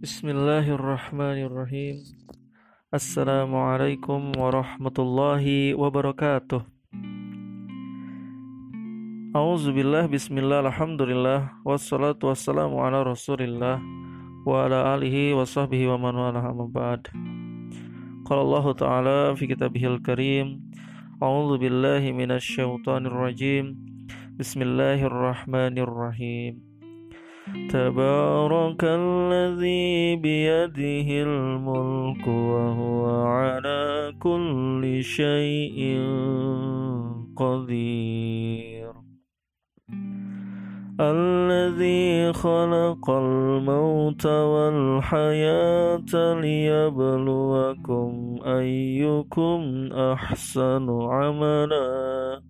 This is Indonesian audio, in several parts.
Bismillahirrahmanirrahim. Assalamualaikum warahmatullahi wabarakatuh. Auzubillah bismillah alhamdulillah wassalatu wassalamu ala rasulillah wa ala alihi wa sahbihi wa man wala amma ba'd. Qala Allah Ta'ala fi kitabihil karim A'udzu billahi minasy syaithanir rajim Bismillahirrahmanirrahim تبارك الذي بيده الملك وهو على كل شيء قدير. الذي خلق الموت والحياة ليبلوكم أيكم أحسن عملاً.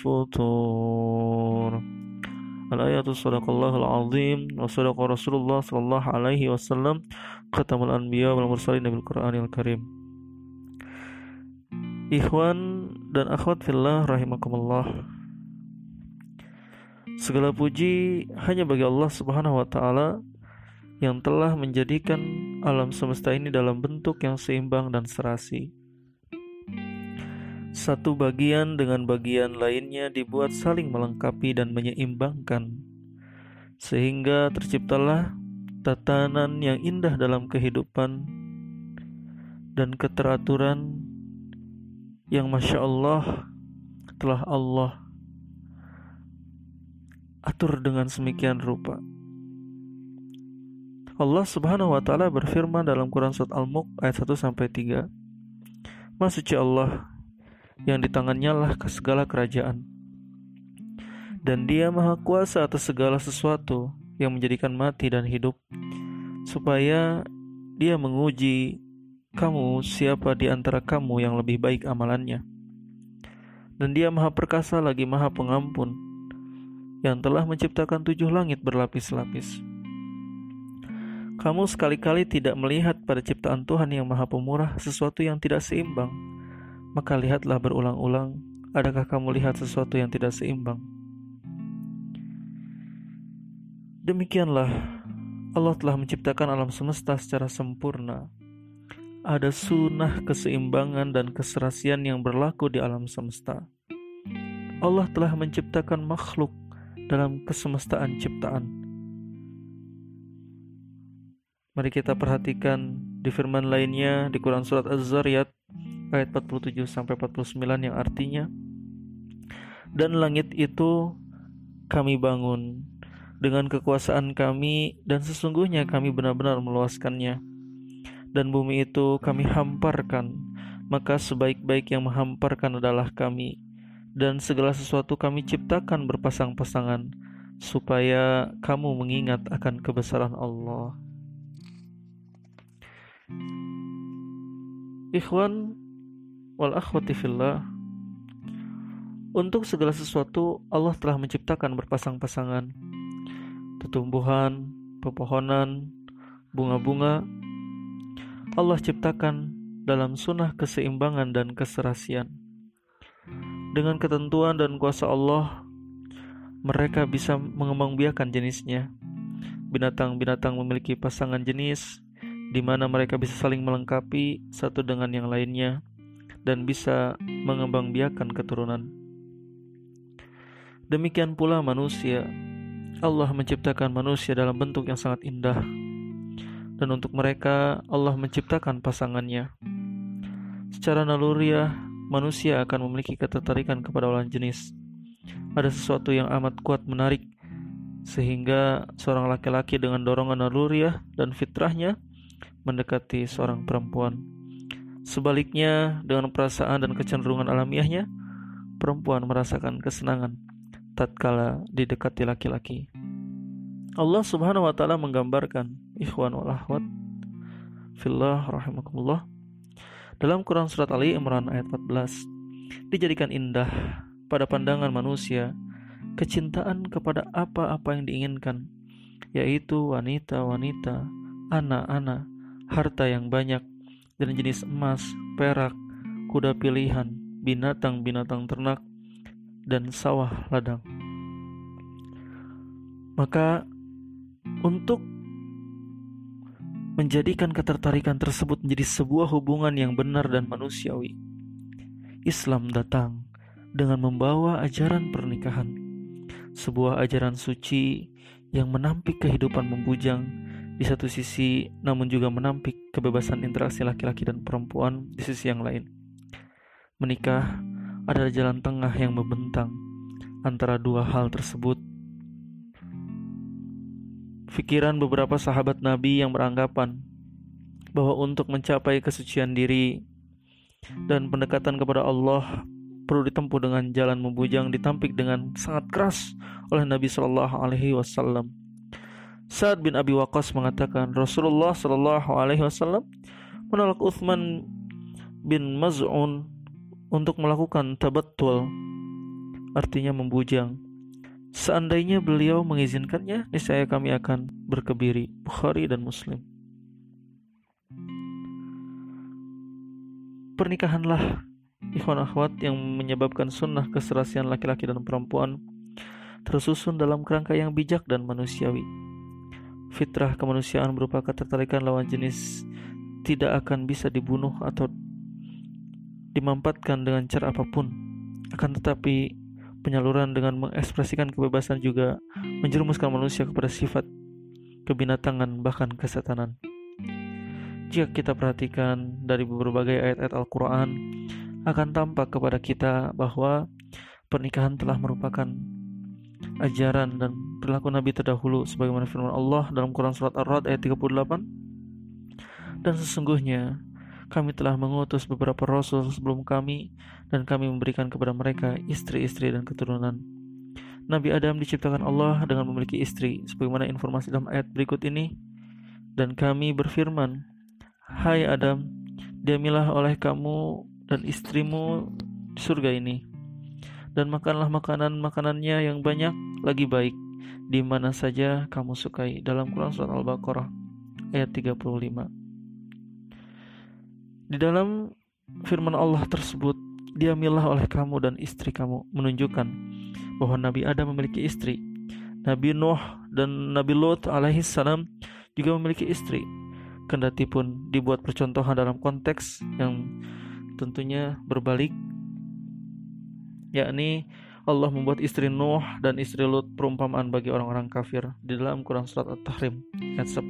futur. Al-ayatu sadaqallahul azim wa sadaqa Rasulullah sallallahu alaihi wasallam. Khatamul anbiya wal mursalin bil Qur'anil Karim. Ikhwan dan akhwat fillah rahimakumullah. Segala puji hanya bagi Allah Subhanahu wa taala yang telah menjadikan alam semesta ini dalam bentuk yang seimbang dan serasi satu bagian dengan bagian lainnya dibuat saling melengkapi dan menyeimbangkan, sehingga terciptalah tatanan yang indah dalam kehidupan dan keteraturan yang masya Allah telah Allah atur dengan semikian rupa. Allah Subhanahu wa taala berfirman dalam Quran surat Al-Mulk ayat 1 sampai 3. Maksudnya Allah yang di tangannya lah ke segala kerajaan. Dan dia maha kuasa atas segala sesuatu yang menjadikan mati dan hidup, supaya dia menguji kamu siapa di antara kamu yang lebih baik amalannya. Dan dia maha perkasa lagi maha pengampun, yang telah menciptakan tujuh langit berlapis-lapis. Kamu sekali-kali tidak melihat pada ciptaan Tuhan yang maha pemurah sesuatu yang tidak seimbang, maka lihatlah berulang-ulang, adakah kamu lihat sesuatu yang tidak seimbang? Demikianlah Allah telah menciptakan alam semesta secara sempurna. Ada sunnah keseimbangan dan keserasian yang berlaku di alam semesta. Allah telah menciptakan makhluk dalam kesemestaan ciptaan. Mari kita perhatikan di firman lainnya di Quran surat Az-Zariyat ayat 47 sampai 49 yang artinya dan langit itu kami bangun dengan kekuasaan kami dan sesungguhnya kami benar-benar meluaskannya. Dan bumi itu kami hamparkan maka sebaik-baik yang menghamparkan adalah kami. Dan segala sesuatu kami ciptakan berpasang-pasangan supaya kamu mengingat akan kebesaran Allah Ikhwan wal akhwati fillah untuk segala sesuatu Allah telah menciptakan berpasang-pasangan. Tumbuhan, pepohonan, bunga-bunga Allah ciptakan dalam sunnah keseimbangan dan keserasian. Dengan ketentuan dan kuasa Allah mereka bisa mengembangbiakan jenisnya. Binatang-binatang memiliki pasangan jenis di mana mereka bisa saling melengkapi satu dengan yang lainnya dan bisa mengembangbiakan keturunan. Demikian pula manusia. Allah menciptakan manusia dalam bentuk yang sangat indah. Dan untuk mereka Allah menciptakan pasangannya. Secara naluriah, manusia akan memiliki ketertarikan kepada lawan jenis. Ada sesuatu yang amat kuat menarik sehingga seorang laki-laki dengan dorongan naluriah dan fitrahnya mendekati seorang perempuan. Sebaliknya, dengan perasaan dan kecenderungan alamiahnya, perempuan merasakan kesenangan tatkala didekati laki-laki. Allah Subhanahu wa taala menggambarkan, ikhwan wal akhwat fillah rahimakumullah dalam Quran surat Ali Imran ayat 14 dijadikan indah pada pandangan manusia kecintaan kepada apa-apa yang diinginkan yaitu wanita-wanita, anak-anak, harta yang banyak dan jenis emas, perak, kuda pilihan, binatang-binatang ternak dan sawah ladang. Maka untuk menjadikan ketertarikan tersebut menjadi sebuah hubungan yang benar dan manusiawi. Islam datang dengan membawa ajaran pernikahan, sebuah ajaran suci yang menampik kehidupan membujang di satu sisi, namun juga menampik kebebasan interaksi laki-laki dan perempuan di sisi yang lain. Menikah adalah jalan tengah yang membentang antara dua hal tersebut Pikiran beberapa sahabat Nabi yang beranggapan bahwa untuk mencapai kesucian diri dan pendekatan kepada Allah perlu ditempuh dengan jalan membujang ditampik dengan sangat keras oleh Nabi Shallallahu Alaihi Wasallam. Saad bin Abi Waqqas mengatakan Rasulullah Shallallahu Alaihi Wasallam menolak Uthman bin Maz'un untuk melakukan tabattul artinya membujang Seandainya beliau mengizinkannya, niscaya kami akan berkebiri. Bukhari dan Muslim. Pernikahanlah ikhwan akhwat yang menyebabkan sunnah keserasian laki-laki dan perempuan tersusun dalam kerangka yang bijak dan manusiawi. Fitrah kemanusiaan berupa ketertarikan lawan jenis tidak akan bisa dibunuh atau dimampatkan dengan cara apa pun. Akan tetapi penyaluran dengan mengekspresikan kebebasan juga menjerumuskan manusia kepada sifat kebinatangan bahkan kesetanan. Jika kita perhatikan dari berbagai ayat-ayat Al-Quran, akan tampak kepada kita bahwa pernikahan telah merupakan ajaran dan perilaku Nabi terdahulu sebagaimana firman Allah dalam Quran Surat Ar-Rad ayat 38 dan sesungguhnya kami telah mengutus beberapa rasul sebelum kami dan kami memberikan kepada mereka istri-istri dan keturunan. Nabi Adam diciptakan Allah dengan memiliki istri, sebagaimana informasi dalam ayat berikut ini. Dan kami berfirman, Hai Adam, diamilah oleh kamu dan istrimu di surga ini. Dan makanlah makanan-makanannya yang banyak lagi baik, di mana saja kamu sukai. Dalam Quran Surat Al-Baqarah ayat 35. Di dalam firman Allah tersebut, diamilah oleh kamu dan istri kamu menunjukkan bahwa Nabi Adam memiliki istri. Nabi Nuh dan Nabi Lot alaihi salam juga memiliki istri. Kendati pun dibuat percontohan dalam konteks yang tentunya berbalik yakni Allah membuat istri Nuh dan istri Lut perumpamaan bagi orang-orang kafir di dalam Quran surat At-Tahrim ayat 10.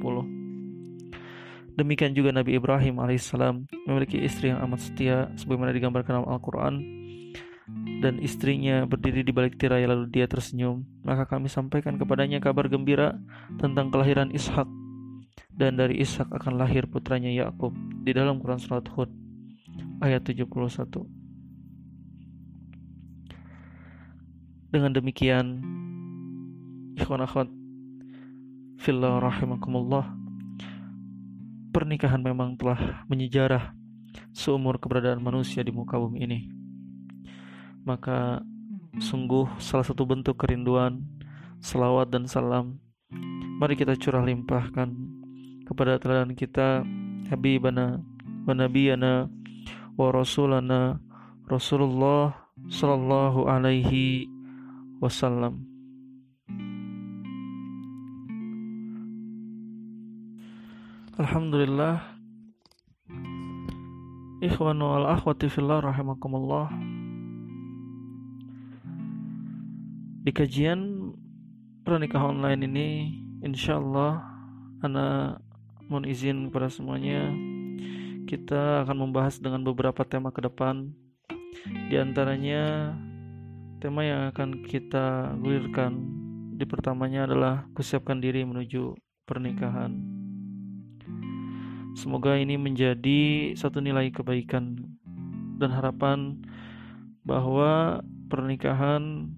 Demikian juga Nabi Ibrahim alaihissalam memiliki istri yang amat setia sebagaimana digambarkan dalam Al-Quran. Dan istrinya berdiri di balik tirai lalu dia tersenyum. Maka kami sampaikan kepadanya kabar gembira tentang kelahiran Ishak. Dan dari Ishak akan lahir putranya Yakub di dalam Quran surat Hud ayat 71 dengan demikian ikhwan akhwat fillah rahimakumullah pernikahan memang telah menyejarah seumur keberadaan manusia di muka bumi ini. Maka sungguh salah satu bentuk kerinduan, selawat dan salam. Mari kita curah limpahkan kepada teladan kita Habibana wa Nabiyana wa Rasulana Rasulullah Sallallahu Alaihi Wasallam. Alhamdulillah. Ikhwanu wal akhwati fillah rahimakumullah. Di kajian pernikahan online ini Insyaallah Ana mohon izin kepada semuanya Kita akan membahas dengan beberapa tema ke depan. Di antaranya Tema yang akan kita gulirkan. Di pertamanya adalah Kusiapkan diri menuju pernikahan. Semoga ini menjadi satu nilai kebaikan dan harapan bahwa pernikahan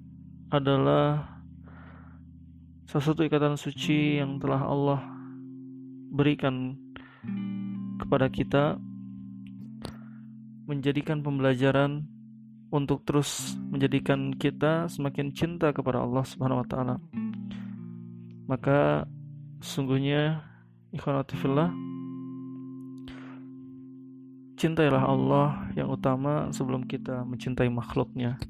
adalah salah satu ikatan suci yang telah Allah berikan kepada kita menjadikan pembelajaran untuk terus menjadikan kita semakin cinta kepada Allah Subhanahu wa taala. Maka sungguhnya ikhwanatifillah cintailah Allah yang utama sebelum kita mencintai makhluknya.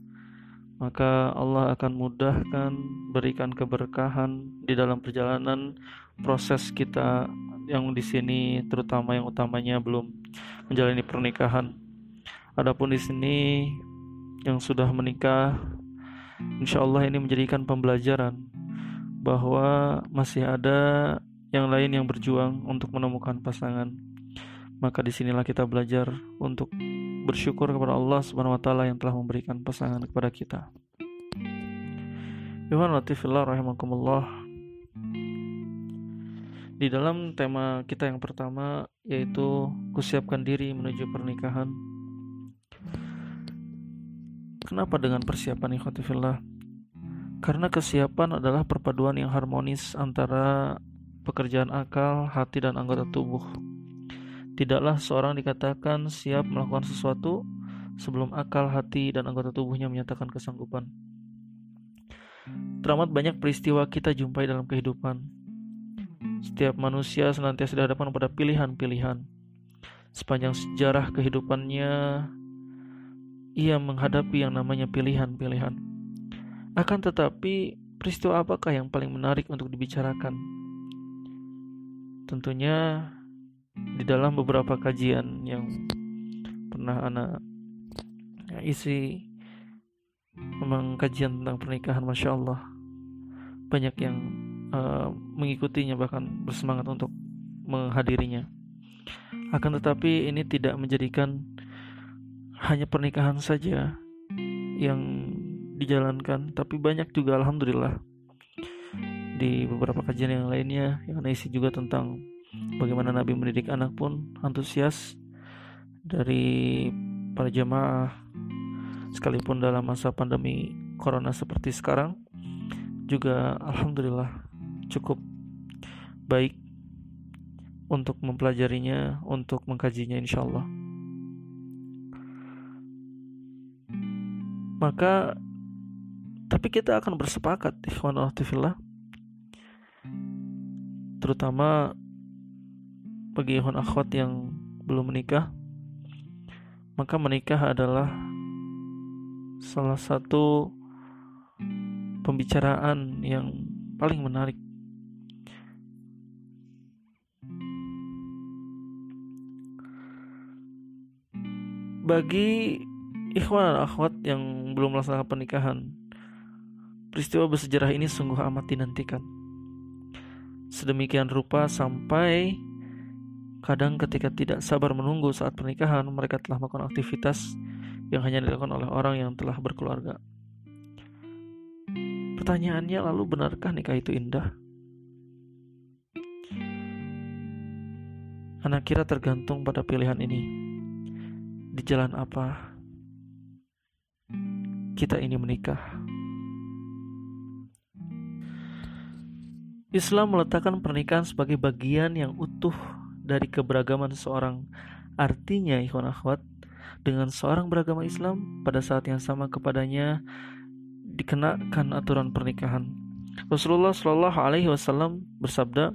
Maka Allah akan mudahkan berikan keberkahan di dalam perjalanan proses kita yang di sini terutama yang utamanya belum menjalani pernikahan. Adapun di sini yang sudah menikah, insya Allah ini menjadikan pembelajaran bahwa masih ada yang lain yang berjuang untuk menemukan pasangan. Maka di sinilah kita belajar untuk bersyukur kepada Allah Subhanahu Taala yang telah memberikan pasangan kepada kita. Yohan Latifillah rahimakumullah. Di dalam tema kita yang pertama yaitu kusiapkan diri menuju pernikahan Kenapa dengan persiapan ikhwatifillah? Karena kesiapan adalah perpaduan yang harmonis antara pekerjaan akal, hati, dan anggota tubuh. Tidaklah seorang dikatakan siap melakukan sesuatu sebelum akal, hati, dan anggota tubuhnya menyatakan kesanggupan. Teramat banyak peristiwa kita jumpai dalam kehidupan. Setiap manusia senantiasa dihadapkan pada pilihan-pilihan. Sepanjang sejarah kehidupannya, ia menghadapi yang namanya pilihan-pilihan. Akan tetapi, peristiwa apakah yang paling menarik untuk dibicarakan? Tentunya di dalam beberapa kajian yang pernah anak isi memang kajian tentang pernikahan Masya Allah banyak yang uh, mengikutinya bahkan bersemangat untuk menghadirinya akan tetapi ini tidak menjadikan hanya pernikahan saja yang dijalankan, tapi banyak juga alhamdulillah di beberapa kajian yang lainnya yang isi juga tentang bagaimana Nabi mendidik anak pun antusias dari para jamaah sekalipun dalam masa pandemi corona seperti sekarang juga alhamdulillah cukup baik untuk mempelajarinya, untuk mengkajinya insya Allah. Maka tapi kita akan bersepakat ikhwan fillah terutama bagi ikhwan akhwat yang belum menikah maka menikah adalah salah satu pembicaraan yang paling menarik. Bagi Ikhwan dan akhwat yang belum melaksanakan pernikahan Peristiwa bersejarah ini sungguh amat dinantikan. Sedemikian rupa sampai Kadang ketika tidak sabar menunggu saat pernikahan Mereka telah melakukan aktivitas Yang hanya dilakukan oleh orang yang telah berkeluarga. Pertanyaannya lalu benarkah nikah itu indah? Anak kira tergantung pada pilihan ini. Di jalan apa kita ini menikah. Islam meletakkan pernikahan sebagai bagian yang utuh dari keberagaman seseorang. Artinya, ikhwan akhwat, dengan seorang beragama Islam pada saat yang sama kepadanya dikenakan aturan pernikahan. Rasulullah Shallallahu Alaihi Wasallam bersabda,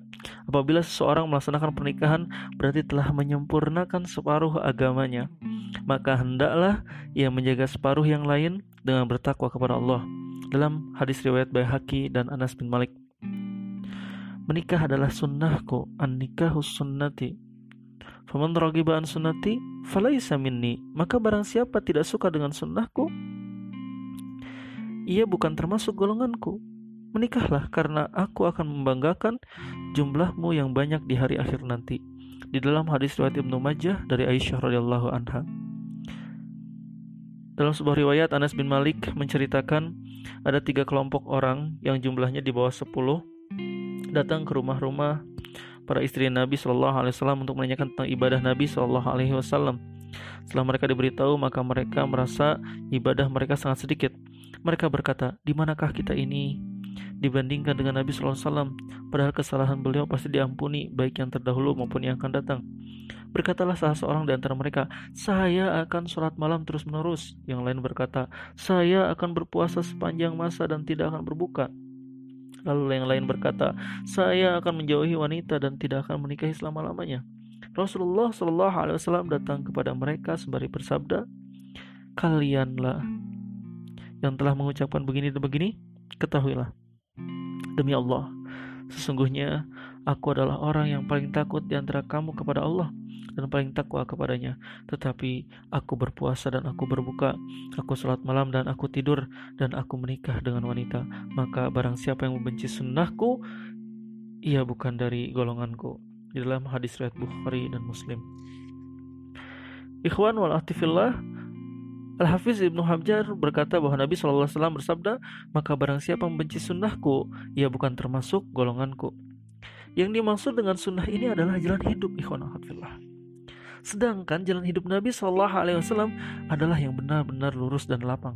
apabila seseorang melaksanakan pernikahan berarti telah menyempurnakan separuh agamanya maka hendaklah ia menjaga separuh yang lain dengan bertakwa kepada Allah. Dalam hadis riwayat Baihaqi dan Anas bin Malik. Menikah adalah sunnahku, an-nikahu sunnati. Faman ragiba an sunnati falaisa minni. Maka barang siapa tidak suka dengan sunnahku, ia bukan termasuk golonganku. Menikahlah karena aku akan membanggakan jumlahmu yang banyak di hari akhir nanti di dalam hadis riwayat Ibnu Majah dari Aisyah radhiyallahu anha. Dalam sebuah riwayat Anas bin Malik menceritakan ada tiga kelompok orang yang jumlahnya di bawah sepuluh datang ke rumah-rumah para istri Nabi Shallallahu Alaihi Wasallam untuk menanyakan tentang ibadah Nabi Shallallahu Alaihi Wasallam. Setelah mereka diberitahu, maka mereka merasa ibadah mereka sangat sedikit. Mereka berkata, "Di manakah kita ini? Dibandingkan dengan Nabi SAW. Padahal kesalahan beliau pasti diampuni, baik yang terdahulu maupun yang akan datang. Berkatalah salah seorang di antara mereka, "Saya akan sholat malam terus-menerus." Yang lain berkata, "Saya akan berpuasa sepanjang masa dan tidak akan berbuka." Lalu yang lain berkata, "Saya akan menjauhi wanita dan tidak akan menikahi selama-lamanya." Rasulullah Shallallahu Alaihi Wasallam datang kepada mereka sembari bersabda, "Kalianlah yang telah mengucapkan begini dan begini, ketahuilah, demi Allah, sesungguhnya aku adalah orang yang paling takut di antara kamu kepada Allah dan paling takwa kepadanya. Tetapi aku berpuasa dan aku berbuka, aku sholat malam dan aku tidur, dan aku menikah dengan wanita. Maka barang siapa yang membenci sunnahku, ia bukan dari golonganku. Di dalam hadis riwayat Bukhari dan Muslim. Ikhwan wal ahtifillah Al-Hafiz Ibnu Hajar berkata bahwa Nabi SAW bersabda, maka barang siapa membenci sunnahku, ia bukan termasuk golonganku. Yang dimaksud dengan sunnah ini adalah jalan hidup, ikhwan alhamdulillah. Sedangkan jalan hidup Nabi Shallallahu Alaihi Wasallam adalah yang benar-benar lurus dan lapang.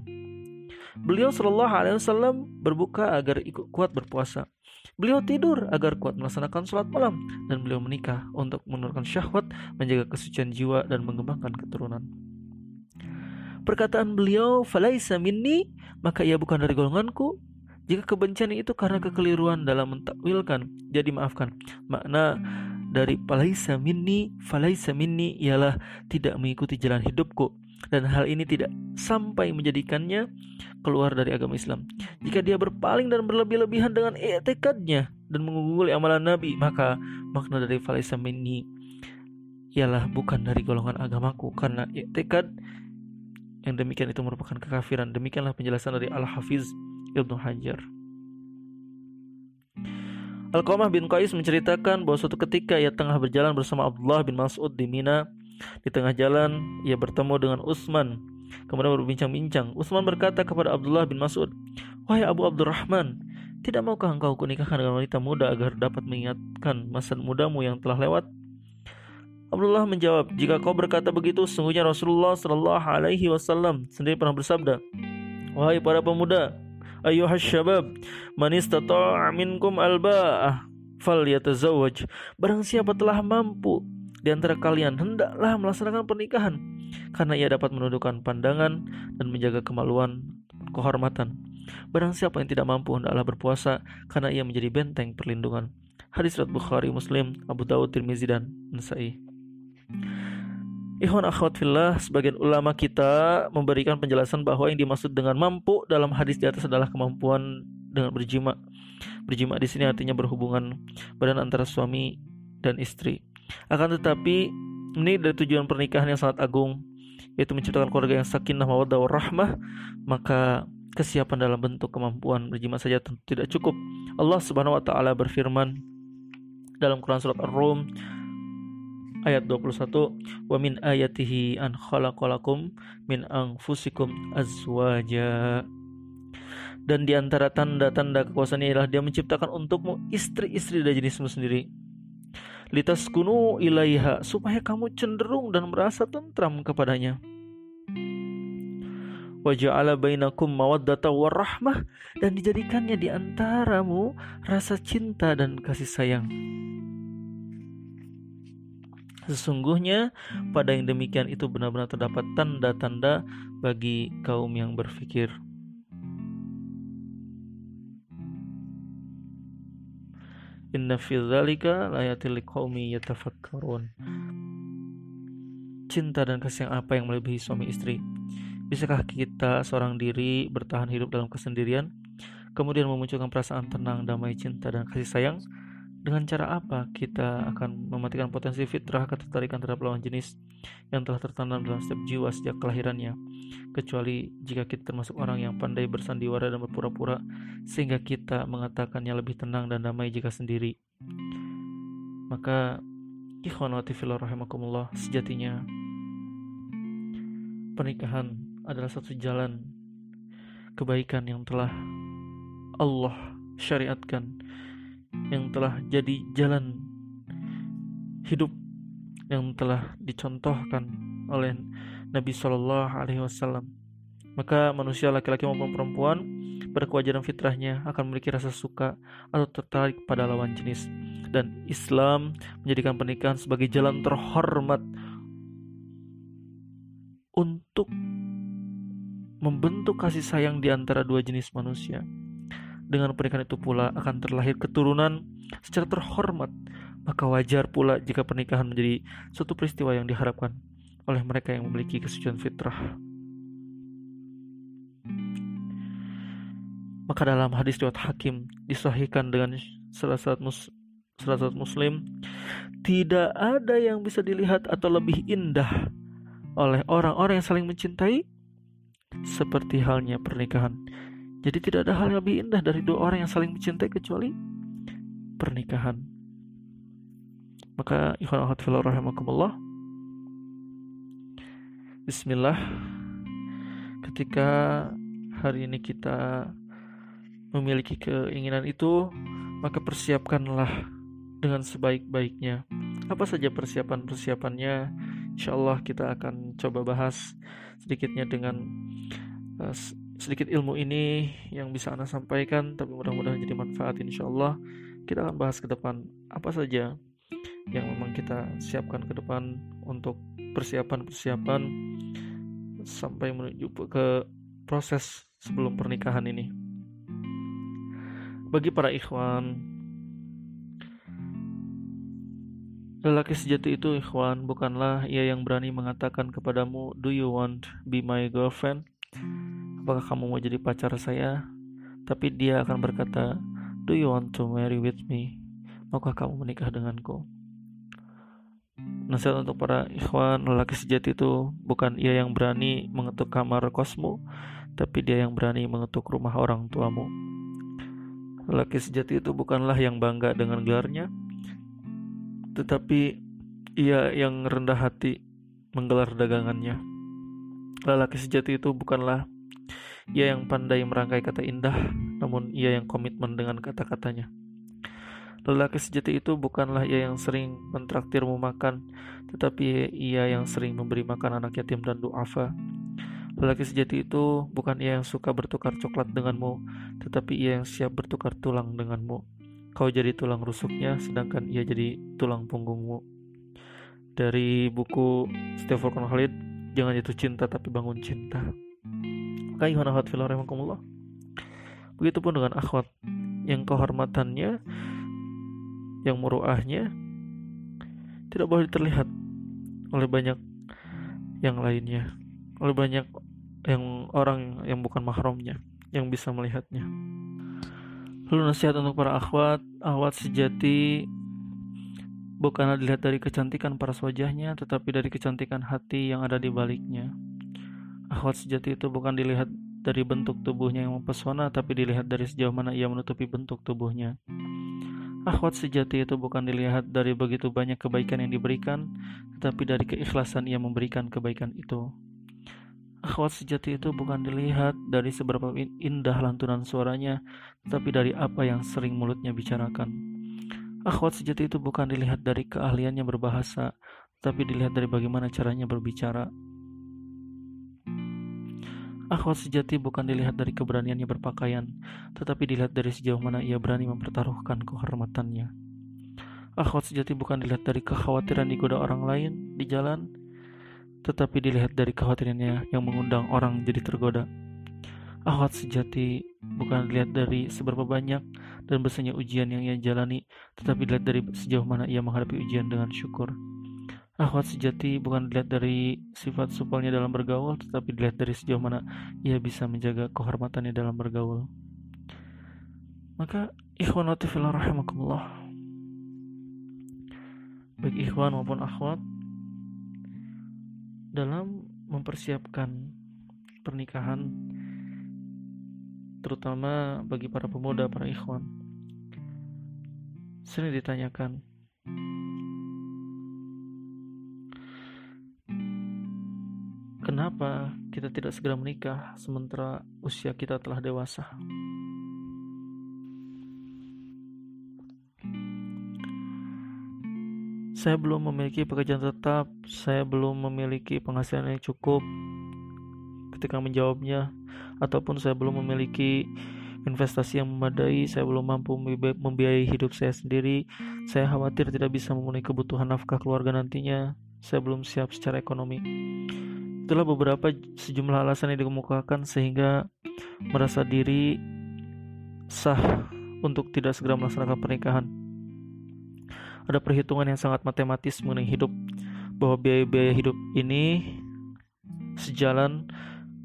Beliau Shallallahu Alaihi Wasallam berbuka agar ikut kuat berpuasa. Beliau tidur agar kuat melaksanakan sholat malam dan beliau menikah untuk menurunkan syahwat, menjaga kesucian jiwa dan mengembangkan keturunan. Perkataan beliau, "Falaisa minni," maka ia bukan dari golonganku. Jika kebencian itu karena kekeliruan dalam mentakwilkan, jadi maafkan. Makna dari falaisa minni, falaisa minni ialah tidak mengikuti jalan hidupku dan hal ini tidak sampai menjadikannya keluar dari agama Islam. Jika dia berpaling dan berlebih-lebihan dengan etikadnya dan mengungguli amalan Nabi, maka makna dari falaisa minni ialah bukan dari golongan agamaku karena etikad yang demikian itu merupakan kekafiran. Demikianlah penjelasan dari Al-Hafiz Ibnu Hajar. Al-Qamah bin Qais menceritakan bahwa suatu ketika ia tengah berjalan bersama Abdullah bin Mas'ud di Mina. Di tengah jalan, ia bertemu dengan Utsman. Kemudian berbincang-bincang. Utsman berkata kepada Abdullah bin Mas'ud, "Wahai Abu Abdurrahman, tidak maukah engkau kunikahkan dengan wanita muda agar dapat mengingatkan masa mudamu yang telah lewat?" Abdullah menjawab, "Jika kau berkata begitu, sungguhnya Rasulullah Shallallahu alaihi wasallam sendiri pernah bersabda, Wahai para pemuda, ayuhas syabab, man istata'a minkum alba'ah falyatazawwaj. Barang siapa telah mampu di antara kalian hendaklah melaksanakan pernikahan karena ia dapat menundukkan pandangan dan menjaga kemaluan kehormatan. Barang siapa yang tidak mampu hendaklah berpuasa karena ia menjadi benteng perlindungan. Hadis riwayat Bukhari, Muslim, Abu Dawud, Tirmizi dan Nasa'i. Ikhwan akhwat fillah, sebagian ulama kita memberikan penjelasan bahwa yang dimaksud dengan mampu dalam hadis di atas adalah kemampuan dengan berjima. Berjima di sini artinya berhubungan badan antara suami dan istri. Akan tetapi ini dari tujuan pernikahan yang sangat agung yaitu menciptakan keluarga yang sakinah mawaddah warahmah, maka kesiapan dalam bentuk kemampuan berjima saja tentu tidak cukup. Allah Subhanahu wa taala berfirman dalam Quran surat Ar-Rum ayat 21 wa min ayatihi an khalaqalakum min anfusikum azwaja. Dan di antara tanda-tanda kekuasaan ialah dia menciptakan untukmu istri-istri dari jenismu sendiri. Litas kunu ilaiha supaya kamu cenderung dan merasa tentram kepadanya. Wa ja'ala bainakum mawaddata warahmah dan dijadikannya di antaramu rasa cinta dan kasih sayang Sesungguhnya pada yang demikian itu benar-benar terdapat tanda-tanda bagi kaum yang berfikir. Inna fi dzalika layatil liqaumi yatafakkarun. Cinta dan kasih apa yang melebihi suami istri? Bisakah kita seorang diri bertahan hidup dalam kesendirian, kemudian memunculkan perasaan tenang, damai, cinta, dan kasih sayang? Dengan cara apa kita akan mematikan potensi fitrah ketertarikan terhadap lawan jenis yang telah tertanam dalam setiap jiwa sejak kelahirannya? Kecuali jika kita termasuk orang yang pandai bersandiwara dan berpura-pura, sehingga kita mengatakannya lebih tenang dan damai jika sendiri. Maka, ikhwan rahimakumullah, sejatinya pernikahan adalah satu jalan kebaikan yang telah Allah syariatkan yang telah jadi jalan hidup yang telah dicontohkan oleh Nabi Shallallahu Alaihi Wasallam. Maka manusia laki-laki maupun perempuan pada fitrahnya akan memiliki rasa suka atau tertarik pada lawan jenis. Dan Islam menjadikan pernikahan sebagai jalan terhormat untuk membentuk kasih sayang di antara dua jenis manusia. Dengan pernikahan itu pula akan terlahir keturunan secara terhormat, maka wajar pula jika pernikahan menjadi suatu peristiwa yang diharapkan oleh mereka yang memiliki kesucian fitrah. Maka dalam hadis riwayat Hakim disahihkan dengan salah satu mus salah satu muslim tidak ada yang bisa dilihat atau lebih indah oleh orang-orang yang saling mencintai seperti halnya pernikahan. Jadi tidak ada hal yang lebih indah dari dua orang yang saling mencintai kecuali pernikahan. Maka ikhwan fillah rahimakumullah. Bismillah. Ketika hari ini kita memiliki keinginan itu, maka persiapkanlah dengan sebaik-baiknya. Apa saja persiapan-persiapannya? Insya Allah kita akan coba bahas sedikitnya dengan uh, sedikit ilmu ini yang bisa Anda sampaikan, tapi mudah-mudahan jadi manfaat insya Allah. Kita akan bahas ke depan apa saja yang memang kita siapkan ke depan untuk persiapan-persiapan sampai menuju ke proses sebelum pernikahan ini. Bagi para ikhwan, lelaki sejati itu ikhwan bukanlah ia yang berani mengatakan kepadamu, "Do you want be my girlfriend?" Apakah kamu mau jadi pacar saya? Tapi dia akan berkata, "Do you want to marry with me?" Maukah kamu menikah denganku? Nasihat untuk para ikhwan lelaki sejati itu bukan ia yang berani mengetuk kamar kosmu, tapi dia yang berani mengetuk rumah orang tuamu. Lelaki sejati itu bukanlah yang bangga dengan gelarnya, tetapi ia yang rendah hati menggelar dagangannya. Lelaki sejati itu bukanlah ia yang pandai merangkai kata indah, namun ia yang komitmen dengan kata-katanya. Lelaki sejati itu bukanlah ia yang sering mentraktirmu makan, tetapi ia yang sering memberi makan anak yatim dan duafa. Lelaki sejati itu bukan ia yang suka bertukar coklat denganmu, tetapi ia yang siap bertukar tulang denganmu. Kau jadi tulang rusuknya, sedangkan ia jadi tulang punggungmu. Dari buku Stephen Khalid, Jangan Jatuh Cinta Tapi Bangun Cinta. Maka Iwan akhwat filahimakumullah. Begitupun dengan akhwat yang kehormatannya, yang muruahnya tidak boleh terlihat oleh banyak yang lainnya oleh banyak yang orang yang bukan mahramnya yang bisa melihatnya. Lalu nasihat untuk para akhwat, akhwat sejati bukanlah dilihat dari kecantikan paras wajahnya, tetapi dari kecantikan hati yang ada di baliknya. Akhwat sejati itu bukan dilihat dari bentuk tubuhnya yang mempesona, tapi dilihat dari sejauh mana ia menutupi bentuk tubuhnya. Akhwat sejati itu bukan dilihat dari begitu banyak kebaikan yang diberikan, tetapi dari keikhlasan ia memberikan kebaikan itu. Akhwat sejati itu bukan dilihat dari seberapa indah lantunan suaranya, tetapi dari apa yang sering mulutnya bicarakan. Akhwat sejati itu bukan dilihat dari keahliannya berbahasa, tetapi dilihat dari bagaimana caranya berbicara. Akhwat sejati bukan dilihat dari keberaniannya berpakaian, tetapi dilihat dari sejauh mana ia berani mempertaruhkan kehormatannya. Akhwat sejati bukan dilihat dari kekhawatiran digoda orang lain di jalan, tetapi dilihat dari kekhawatirannya yang mengundang orang jadi tergoda. Ahwat sejati bukan dilihat dari seberapa banyak dan besarnya ujian yang ia jalani, tetapi dilihat dari sejauh mana ia menghadapi ujian dengan syukur. Ahwat sejati bukan dilihat dari sifat supelnya dalam bergaul, tetapi dilihat dari sejauh mana ia bisa menjaga kehormatannya dalam bergaul. Maka ikhwan rahimakumullah. Baik ikhwan maupun akhwat dalam mempersiapkan pernikahan terutama bagi para pemuda, para ikhwan sering ditanyakan kenapa kita tidak segera menikah sementara usia kita telah dewasa? Saya belum memiliki pekerjaan tetap, saya belum memiliki penghasilan yang cukup. Ketika menjawabnya, ataupun saya belum memiliki investasi yang memadai, saya belum mampu membiayai hidup saya sendiri, saya khawatir tidak bisa memenuhi kebutuhan nafkah keluarga nantinya, saya belum siap secara ekonomi. Itulah beberapa sejumlah alasan yang dikemukakan sehingga merasa diri sah untuk tidak segera melaksanakan pernikahan. Ada perhitungan yang sangat matematis mengenai hidup bahwa biaya-biaya hidup ini sejalan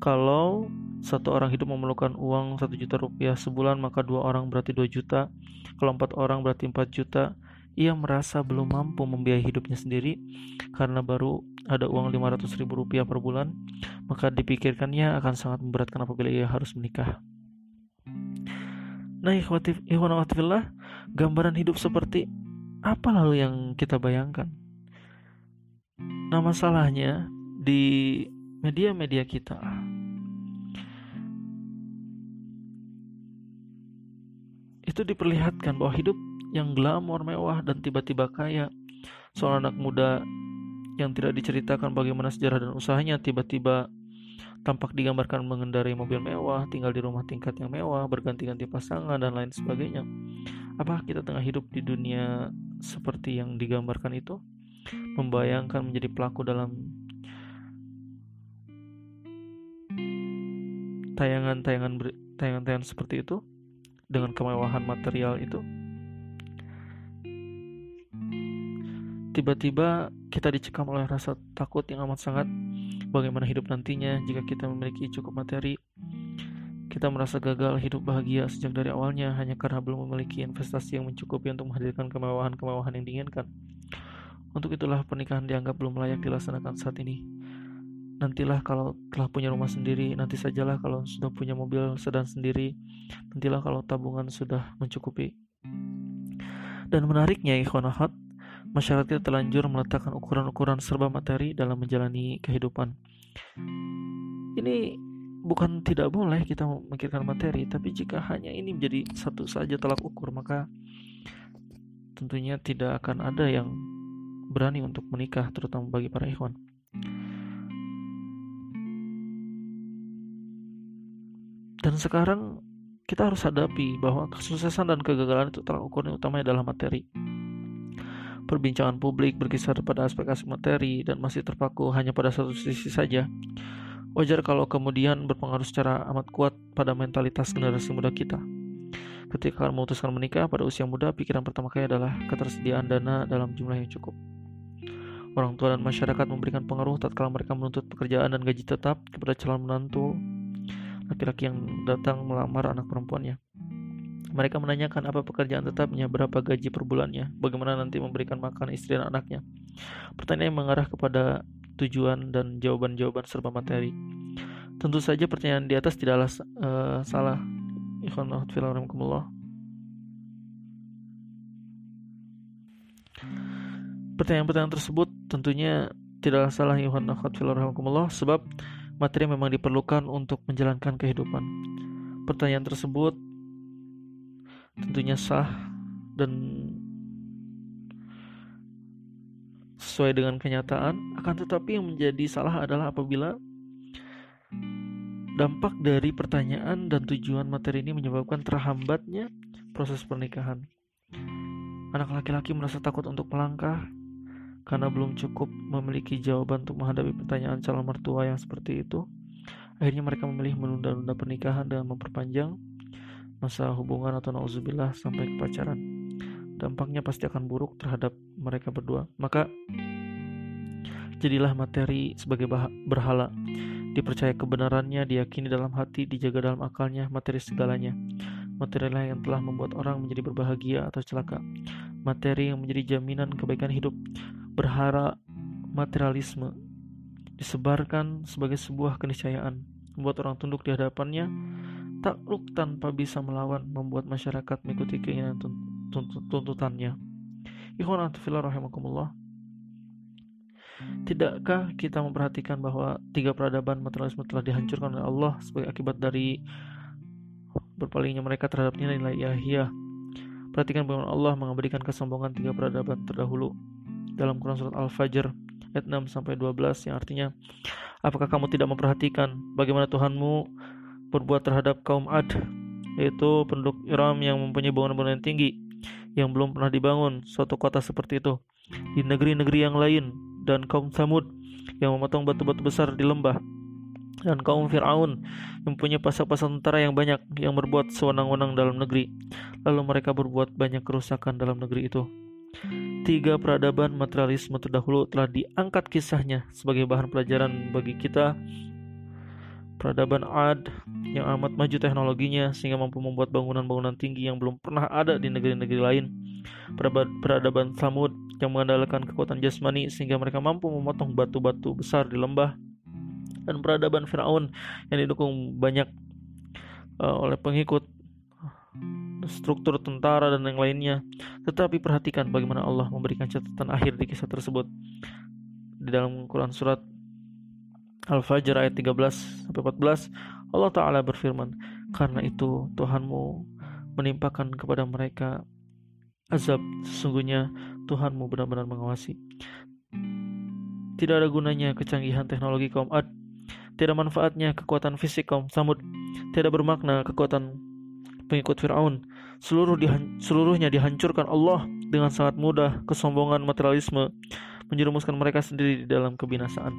kalau satu orang hidup memerlukan uang satu juta rupiah sebulan maka dua orang berarti dua juta kalau empat orang berarti empat juta ia merasa belum mampu membiayai hidupnya sendiri karena baru ada uang 500 ribu rupiah per bulan maka dipikirkannya akan sangat memberatkan apabila ia harus menikah. Nah ikhwanawatfillah gambaran hidup seperti apa lalu yang kita bayangkan? Nah masalahnya di media-media kita itu diperlihatkan bahwa hidup yang glamor mewah dan tiba-tiba kaya seorang anak muda yang tidak diceritakan bagaimana sejarah dan usahanya tiba-tiba tampak digambarkan mengendarai mobil mewah, tinggal di rumah tingkat yang mewah, berganti-ganti pasangan dan lain sebagainya. Apa kita tengah hidup di dunia seperti yang digambarkan itu? Membayangkan menjadi pelaku dalam tayangan-tayangan tayangan-tayangan seperti itu dengan kemewahan material itu tiba-tiba kita dicekam oleh rasa takut yang amat sangat bagaimana hidup nantinya jika kita memiliki cukup materi. Kita merasa gagal hidup bahagia sejak dari awalnya hanya karena belum memiliki investasi yang mencukupi untuk menghadirkan kemewahan-kemewahan yang diinginkan. Untuk itulah pernikahan dianggap belum layak dilaksanakan saat ini. Nantilah kalau telah punya rumah sendiri, nanti sajalah kalau sudah punya mobil sedan sendiri, nantilah kalau tabungan sudah mencukupi. Dan menariknya ikhwanahat, masyarakat telanjur meletakkan ukuran-ukuran serba materi dalam menjalani kehidupan. Ini bukan tidak boleh kita memikirkan materi, tapi jika hanya ini menjadi satu saja telak ukur, maka tentunya tidak akan ada yang berani untuk menikah, terutama bagi para ikhwan. Dan sekarang kita harus hadapi bahwa kesuksesan dan kegagalan itu telah ukurnya utamanya adalah materi. Perbincangan publik berkisar pada aspek-aspek materi dan masih terpaku hanya pada satu sisi saja. Wajar kalau kemudian berpengaruh secara amat kuat pada mentalitas generasi muda kita. Ketika akan memutuskan menikah pada usia muda, pikiran pertama kali adalah ketersediaan dana dalam jumlah yang cukup. Orang tua dan masyarakat memberikan pengaruh tatkala mereka menuntut pekerjaan dan gaji tetap kepada calon menantu laki-laki yang datang melamar anak perempuannya. Mereka menanyakan apa pekerjaan tetapnya, berapa gaji per bulannya, bagaimana nanti memberikan makan istri dan anaknya. Pertanyaan yang mengarah kepada tujuan dan jawaban-jawaban serba materi. Tentu saja pertanyaan di atas tidaklah uh, salah. Pertanyaan-pertanyaan tersebut tentunya tidaklah salah sebab materi memang diperlukan untuk menjalankan kehidupan. Pertanyaan tersebut tentunya sah dan sesuai dengan kenyataan, akan tetapi yang menjadi salah adalah apabila dampak dari pertanyaan dan tujuan materi ini menyebabkan terhambatnya proses pernikahan. Anak laki-laki merasa takut untuk melangkah karena belum cukup memiliki jawaban untuk menghadapi pertanyaan calon mertua yang seperti itu, akhirnya mereka memilih menunda-nunda pernikahan dan memperpanjang masa hubungan atau nauzubillah sampai ke pacaran. Dampaknya pasti akan buruk terhadap mereka berdua. Maka jadilah materi sebagai berhala. Dipercaya kebenarannya, diyakini dalam hati, dijaga dalam akalnya, materi segalanya. Materi lah yang telah membuat orang menjadi berbahagia atau celaka. Materi yang menjadi jaminan kebaikan hidup berharap materialisme disebarkan sebagai sebuah keniscayaan, membuat orang tunduk di hadapannya, takluk tanpa bisa melawan, membuat masyarakat mengikuti keinginan tuntutannya. Ikhwan rahimakumullah. Tidakkah kita memperhatikan bahwa tiga peradaban materialisme telah dihancurkan oleh Allah sebagai akibat dari berpalingnya mereka terhadap nilai-nilai ilahiyah? Perhatikan bagaimana Allah mengabadikan kesombongan tiga peradaban terdahulu dalam Quran surat Al-Fajr ayat 6 sampai 12 yang artinya apakah kamu tidak memperhatikan bagaimana Tuhanmu berbuat terhadap kaum Ad yaitu penduduk Iram yang mempunyai bangunan-bangunan tinggi yang belum pernah dibangun suatu kota seperti itu di negeri-negeri yang lain dan kaum Samud yang memotong batu-batu besar di lembah dan kaum Fir'aun yang mempunyai pasang-pasang tentara yang banyak yang berbuat sewenang-wenang dalam negeri. Lalu mereka berbuat banyak kerusakan dalam negeri itu. Tiga peradaban materialisme terdahulu telah diangkat kisahnya sebagai bahan pelajaran bagi kita peradaban Ad yang amat maju teknologinya sehingga mampu membuat bangunan-bangunan tinggi yang belum pernah ada di negeri-negeri lain. Peradaban Samud yang mengandalkan kekuatan jasmani sehingga mereka mampu memotong batu-batu besar di lembah. Dan peradaban Firaun yang didukung banyak uh, oleh pengikut struktur tentara dan yang lainnya. Tetapi perhatikan bagaimana Allah memberikan catatan akhir di kisah tersebut. Di dalam Quran surat Al-Fajr ayat 13 sampai 14 Allah taala berfirman karena itu Tuhanmu menimpakan kepada mereka azab sesungguhnya Tuhanmu benar-benar mengawasi. Tidak ada gunanya kecanggihan teknologi kaum Ad. Tidak manfaatnya kekuatan fisik kaum Samud. Tidak bermakna kekuatan pengikut Fir'aun. Seluruh dihan seluruhnya dihancurkan Allah dengan sangat mudah kesombongan materialisme menjerumuskan mereka sendiri di dalam kebinasaan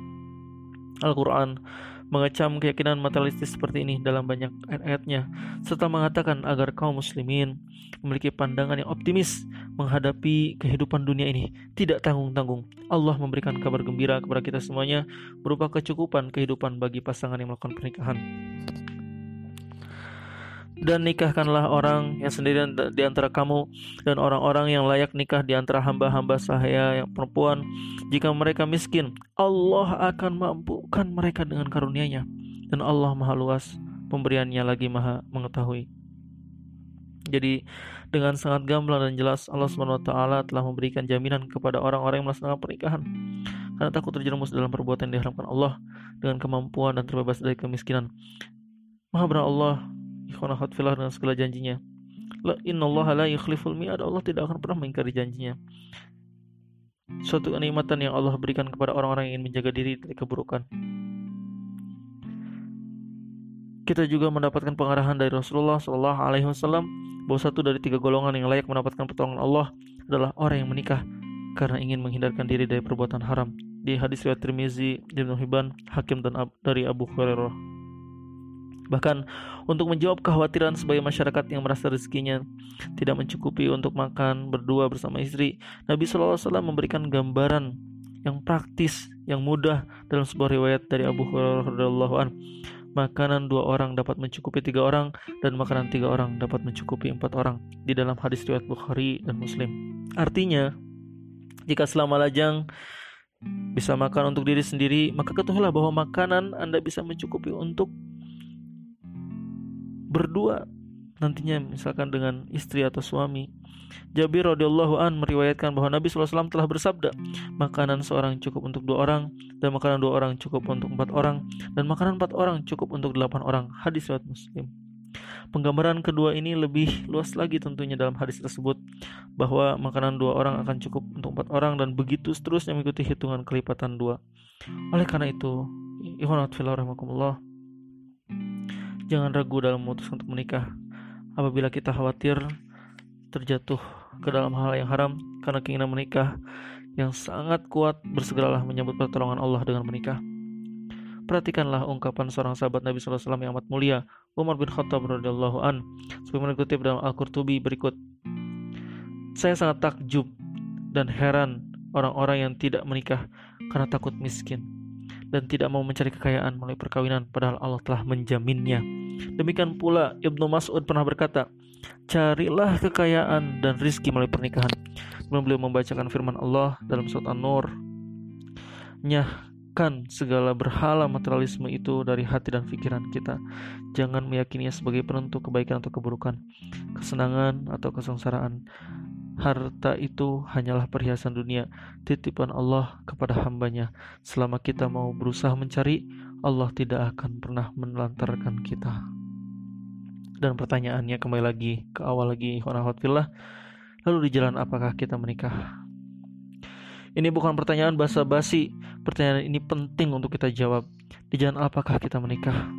Al-Quran mengecam keyakinan materialistis seperti ini dalam banyak ayat-ayatnya serta mengatakan agar kaum muslimin memiliki pandangan yang optimis menghadapi kehidupan dunia ini. Tidak tanggung-tanggung. Allah memberikan kabar gembira kepada kita semuanya berupa kecukupan kehidupan bagi pasangan yang melakukan pernikahan dan nikahkanlah orang yang sendirian di antara kamu dan orang-orang yang layak nikah di antara hamba-hamba saya yang perempuan. Jika mereka miskin Allah akan mampukan mereka dengan karunia-Nya. Dan Allah Maha luas pemberiannya lagi Maha mengetahui. Jadi dengan sangat gamblang dan jelas Allah SWT telah memberikan jaminan kepada orang-orang yang melaksanakan pernikahan. Karena takut terjerumus dalam perbuatan yang diharapkan Allah dengan kemampuan dan terbebas dari kemiskinan. Maha Allah ikhwan akhwat filah dengan segala janjinya. La innallaha la yukhliful mi'ad. Allah tidak akan pernah mengingkari janjinya. Suatu kenikmatan yang Allah berikan kepada orang-orang yang ingin menjaga diri dari keburukan. Kita juga mendapatkan pengarahan dari Rasulullah Shallallahu Alaihi Wasallam bahwa satu dari tiga golongan yang layak mendapatkan pertolongan Allah adalah orang yang menikah karena ingin menghindarkan diri dari perbuatan haram. Di hadis riwayat Tirmizi, Ibnu Hibban, Hakim dan Ab dari Abu Hurairah. Bahkan untuk menjawab kekhawatiran sebagai masyarakat yang merasa rezekinya tidak mencukupi untuk makan berdua bersama istri, Nabi SAW memberikan gambaran yang praktis, yang mudah dalam sebuah riwayat dari Abu Hurairah Makanan dua orang dapat mencukupi tiga orang dan makanan tiga orang dapat mencukupi empat orang di dalam hadis riwayat Bukhari dan Muslim. Artinya, jika selama lajang bisa makan untuk diri sendiri, maka ketahuilah bahwa makanan Anda bisa mencukupi untuk berdua nantinya misalkan dengan istri atau suami. Jabir radhiyallahu an meriwayatkan bahwa Nabi SAW telah bersabda, makanan seorang cukup untuk dua orang, dan makanan dua orang cukup untuk empat orang, dan makanan empat orang cukup untuk delapan orang. Hadis riwayat Muslim. Penggambaran kedua ini lebih luas lagi tentunya dalam hadis tersebut bahwa makanan dua orang akan cukup untuk empat orang dan begitu seterusnya mengikuti hitungan kelipatan dua. Oleh karena itu, ikhwanat fillah Jangan ragu dalam memutuskan untuk menikah. Apabila kita khawatir terjatuh ke dalam hal yang haram karena keinginan menikah yang sangat kuat, bersegeralah menyambut pertolongan Allah dengan menikah. Perhatikanlah ungkapan seorang sahabat Nabi SAW yang amat mulia, Umar bin Khattab radhiyallahu an, sebagaimana dikutip dalam Al-Qurtubi berikut. Saya sangat takjub dan heran orang-orang yang tidak menikah karena takut miskin dan tidak mau mencari kekayaan melalui perkawinan padahal Allah telah menjaminnya. Demikian pula Ibnu Mas'ud pernah berkata, "Carilah kekayaan dan rizki melalui pernikahan." Kemudian beliau membacakan firman Allah dalam surat An-Nur, "Nyahkan segala berhala materialisme itu dari hati dan pikiran kita. Jangan meyakininya sebagai penentu kebaikan atau keburukan, kesenangan atau kesengsaraan." Harta itu hanyalah perhiasan dunia, titipan Allah kepada hambanya. Selama kita mau berusaha mencari, Allah tidak akan pernah menelantarkan kita. Dan pertanyaannya kembali lagi ke awal lagi, fillah. Lalu di jalan apakah kita menikah? Ini bukan pertanyaan basa-basi. Pertanyaan ini penting untuk kita jawab. Di jalan apakah kita menikah?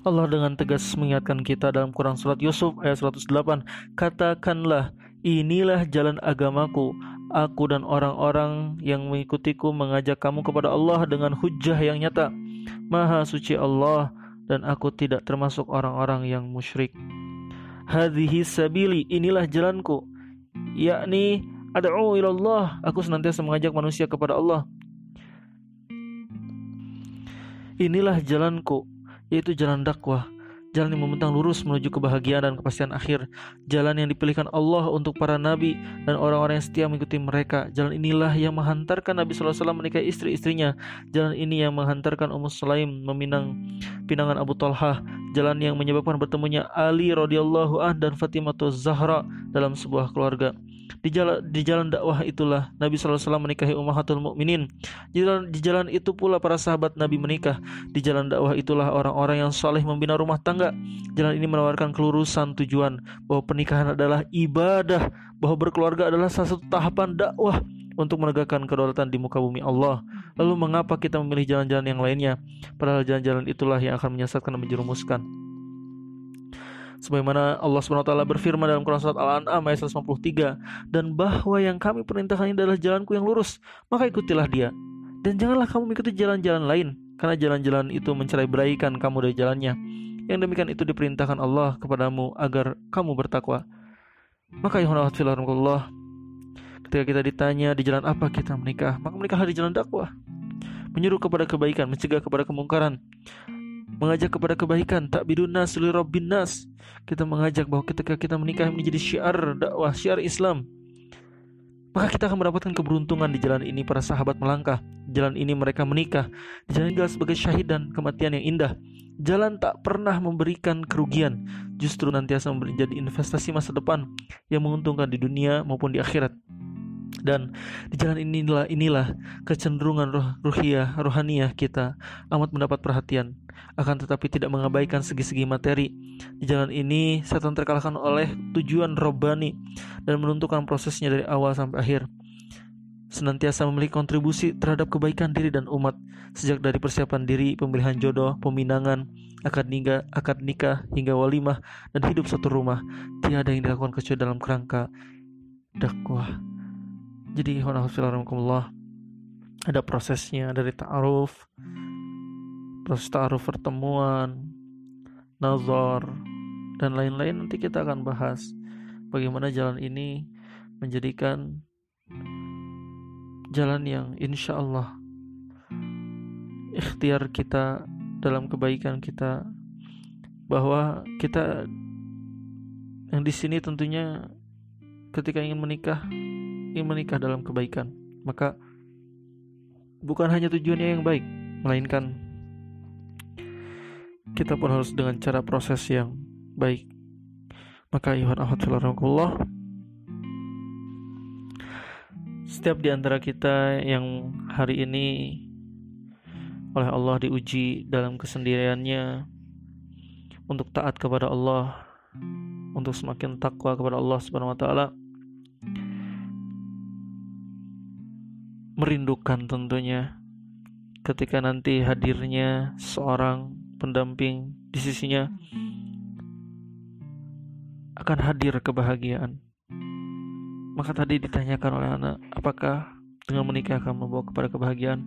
Allah dengan tegas mengingatkan kita dalam Quran Surat Yusuf ayat 108 Katakanlah inilah jalan agamaku. Aku dan orang-orang yang mengikutiku mengajak kamu kepada Allah dengan hujah yang nyata. Maha suci Allah dan aku tidak termasuk orang-orang yang musyrik. Hadhihi sabili inilah jalanku. Yakni ad'u ilallah. Aku senantiasa mengajak manusia kepada Allah. Inilah jalanku yaitu jalan dakwah, jalan yang membentang lurus menuju kebahagiaan dan kepastian akhir, jalan yang dipilihkan Allah untuk para nabi dan orang-orang yang setia mengikuti mereka. Jalan inilah yang menghantarkan Nabi SAW menikahi istri-istrinya. Jalan ini yang menghantarkan Ummu Sulaim meminang pinangan Abu Talha. Jalan yang menyebabkan bertemunya Ali radhiyallahu an dan Fatimah Zahra dalam sebuah keluarga. Di jalan di jalan dakwah itulah Nabi SAW menikahi Ummahatul Mukminin. Di jalan, di jalan itu pula para sahabat Nabi menikah. Di jalan dakwah itulah orang-orang yang saleh membina rumah tangga. Jalan ini menawarkan kelurusan tujuan bahwa pernikahan adalah ibadah, bahwa berkeluarga adalah salah satu tahapan dakwah untuk menegakkan kedaulatan di muka bumi Allah. Lalu mengapa kita memilih jalan-jalan yang lainnya? Padahal jalan-jalan itulah yang akan menyesatkan dan menjerumuskan sebagaimana Allah SWT berfirman dalam Quran surat Al-An'am ayat 153 dan bahwa yang kami perintahkan ini adalah jalanku yang lurus maka ikutilah dia. Dan janganlah kamu mengikuti jalan-jalan lain karena jalan-jalan itu mencerai beraikan kamu dari jalannya. Yang demikian itu diperintahkan Allah kepadamu agar kamu bertakwa. Maka Allah ketika kita ditanya di jalan apa kita menikah maka menikahlah di jalan dakwah. Menyuruh kepada kebaikan mencegah kepada kemungkaran mengajak kepada kebaikan. Tak bidunas li nas. Kita mengajak bahwa ketika kita menikah menjadi syiar dakwah syiar Islam maka kita akan mendapatkan keberuntungan di jalan ini. Para sahabat melangkah. Jalan ini mereka menikah. Di jalan ini sebagai syahid dan kematian yang indah. Jalan tak pernah memberikan kerugian. Justru nantiasa menjadi investasi masa depan yang menguntungkan di dunia maupun di akhirat dan di jalan inilah inilah kecenderungan roh ruhiyah rohaniah kita amat mendapat perhatian akan tetapi tidak mengabaikan segi-segi materi di jalan ini setan terkalahkan oleh tujuan robani dan menentukan prosesnya dari awal sampai akhir senantiasa memiliki kontribusi terhadap kebaikan diri dan umat sejak dari persiapan diri, pemilihan jodoh, peminangan, akad nikah, akad nikah hingga walimah dan hidup satu rumah. Tiada yang dilakukan kecuali dalam kerangka dakwah. Jadi Allah ada prosesnya dari ta'aruf, proses ta'aruf pertemuan, nazar, dan lain-lain. Nanti kita akan bahas bagaimana jalan ini menjadikan jalan yang insya Allah ikhtiar kita dalam kebaikan kita. Bahwa kita yang di sini tentunya ketika ingin menikah ingin menikah dalam kebaikan, maka bukan hanya tujuannya yang baik, melainkan kita pun harus dengan cara proses yang baik. Maka Yohan Ahad Setiap di antara kita yang hari ini oleh Allah diuji dalam kesendiriannya untuk taat kepada Allah, untuk semakin takwa kepada Allah Subhanahu wa taala, merindukan tentunya ketika nanti hadirnya seorang pendamping di sisinya akan hadir kebahagiaan. Maka tadi ditanyakan oleh anak, apakah dengan menikah akan membawa kepada kebahagiaan?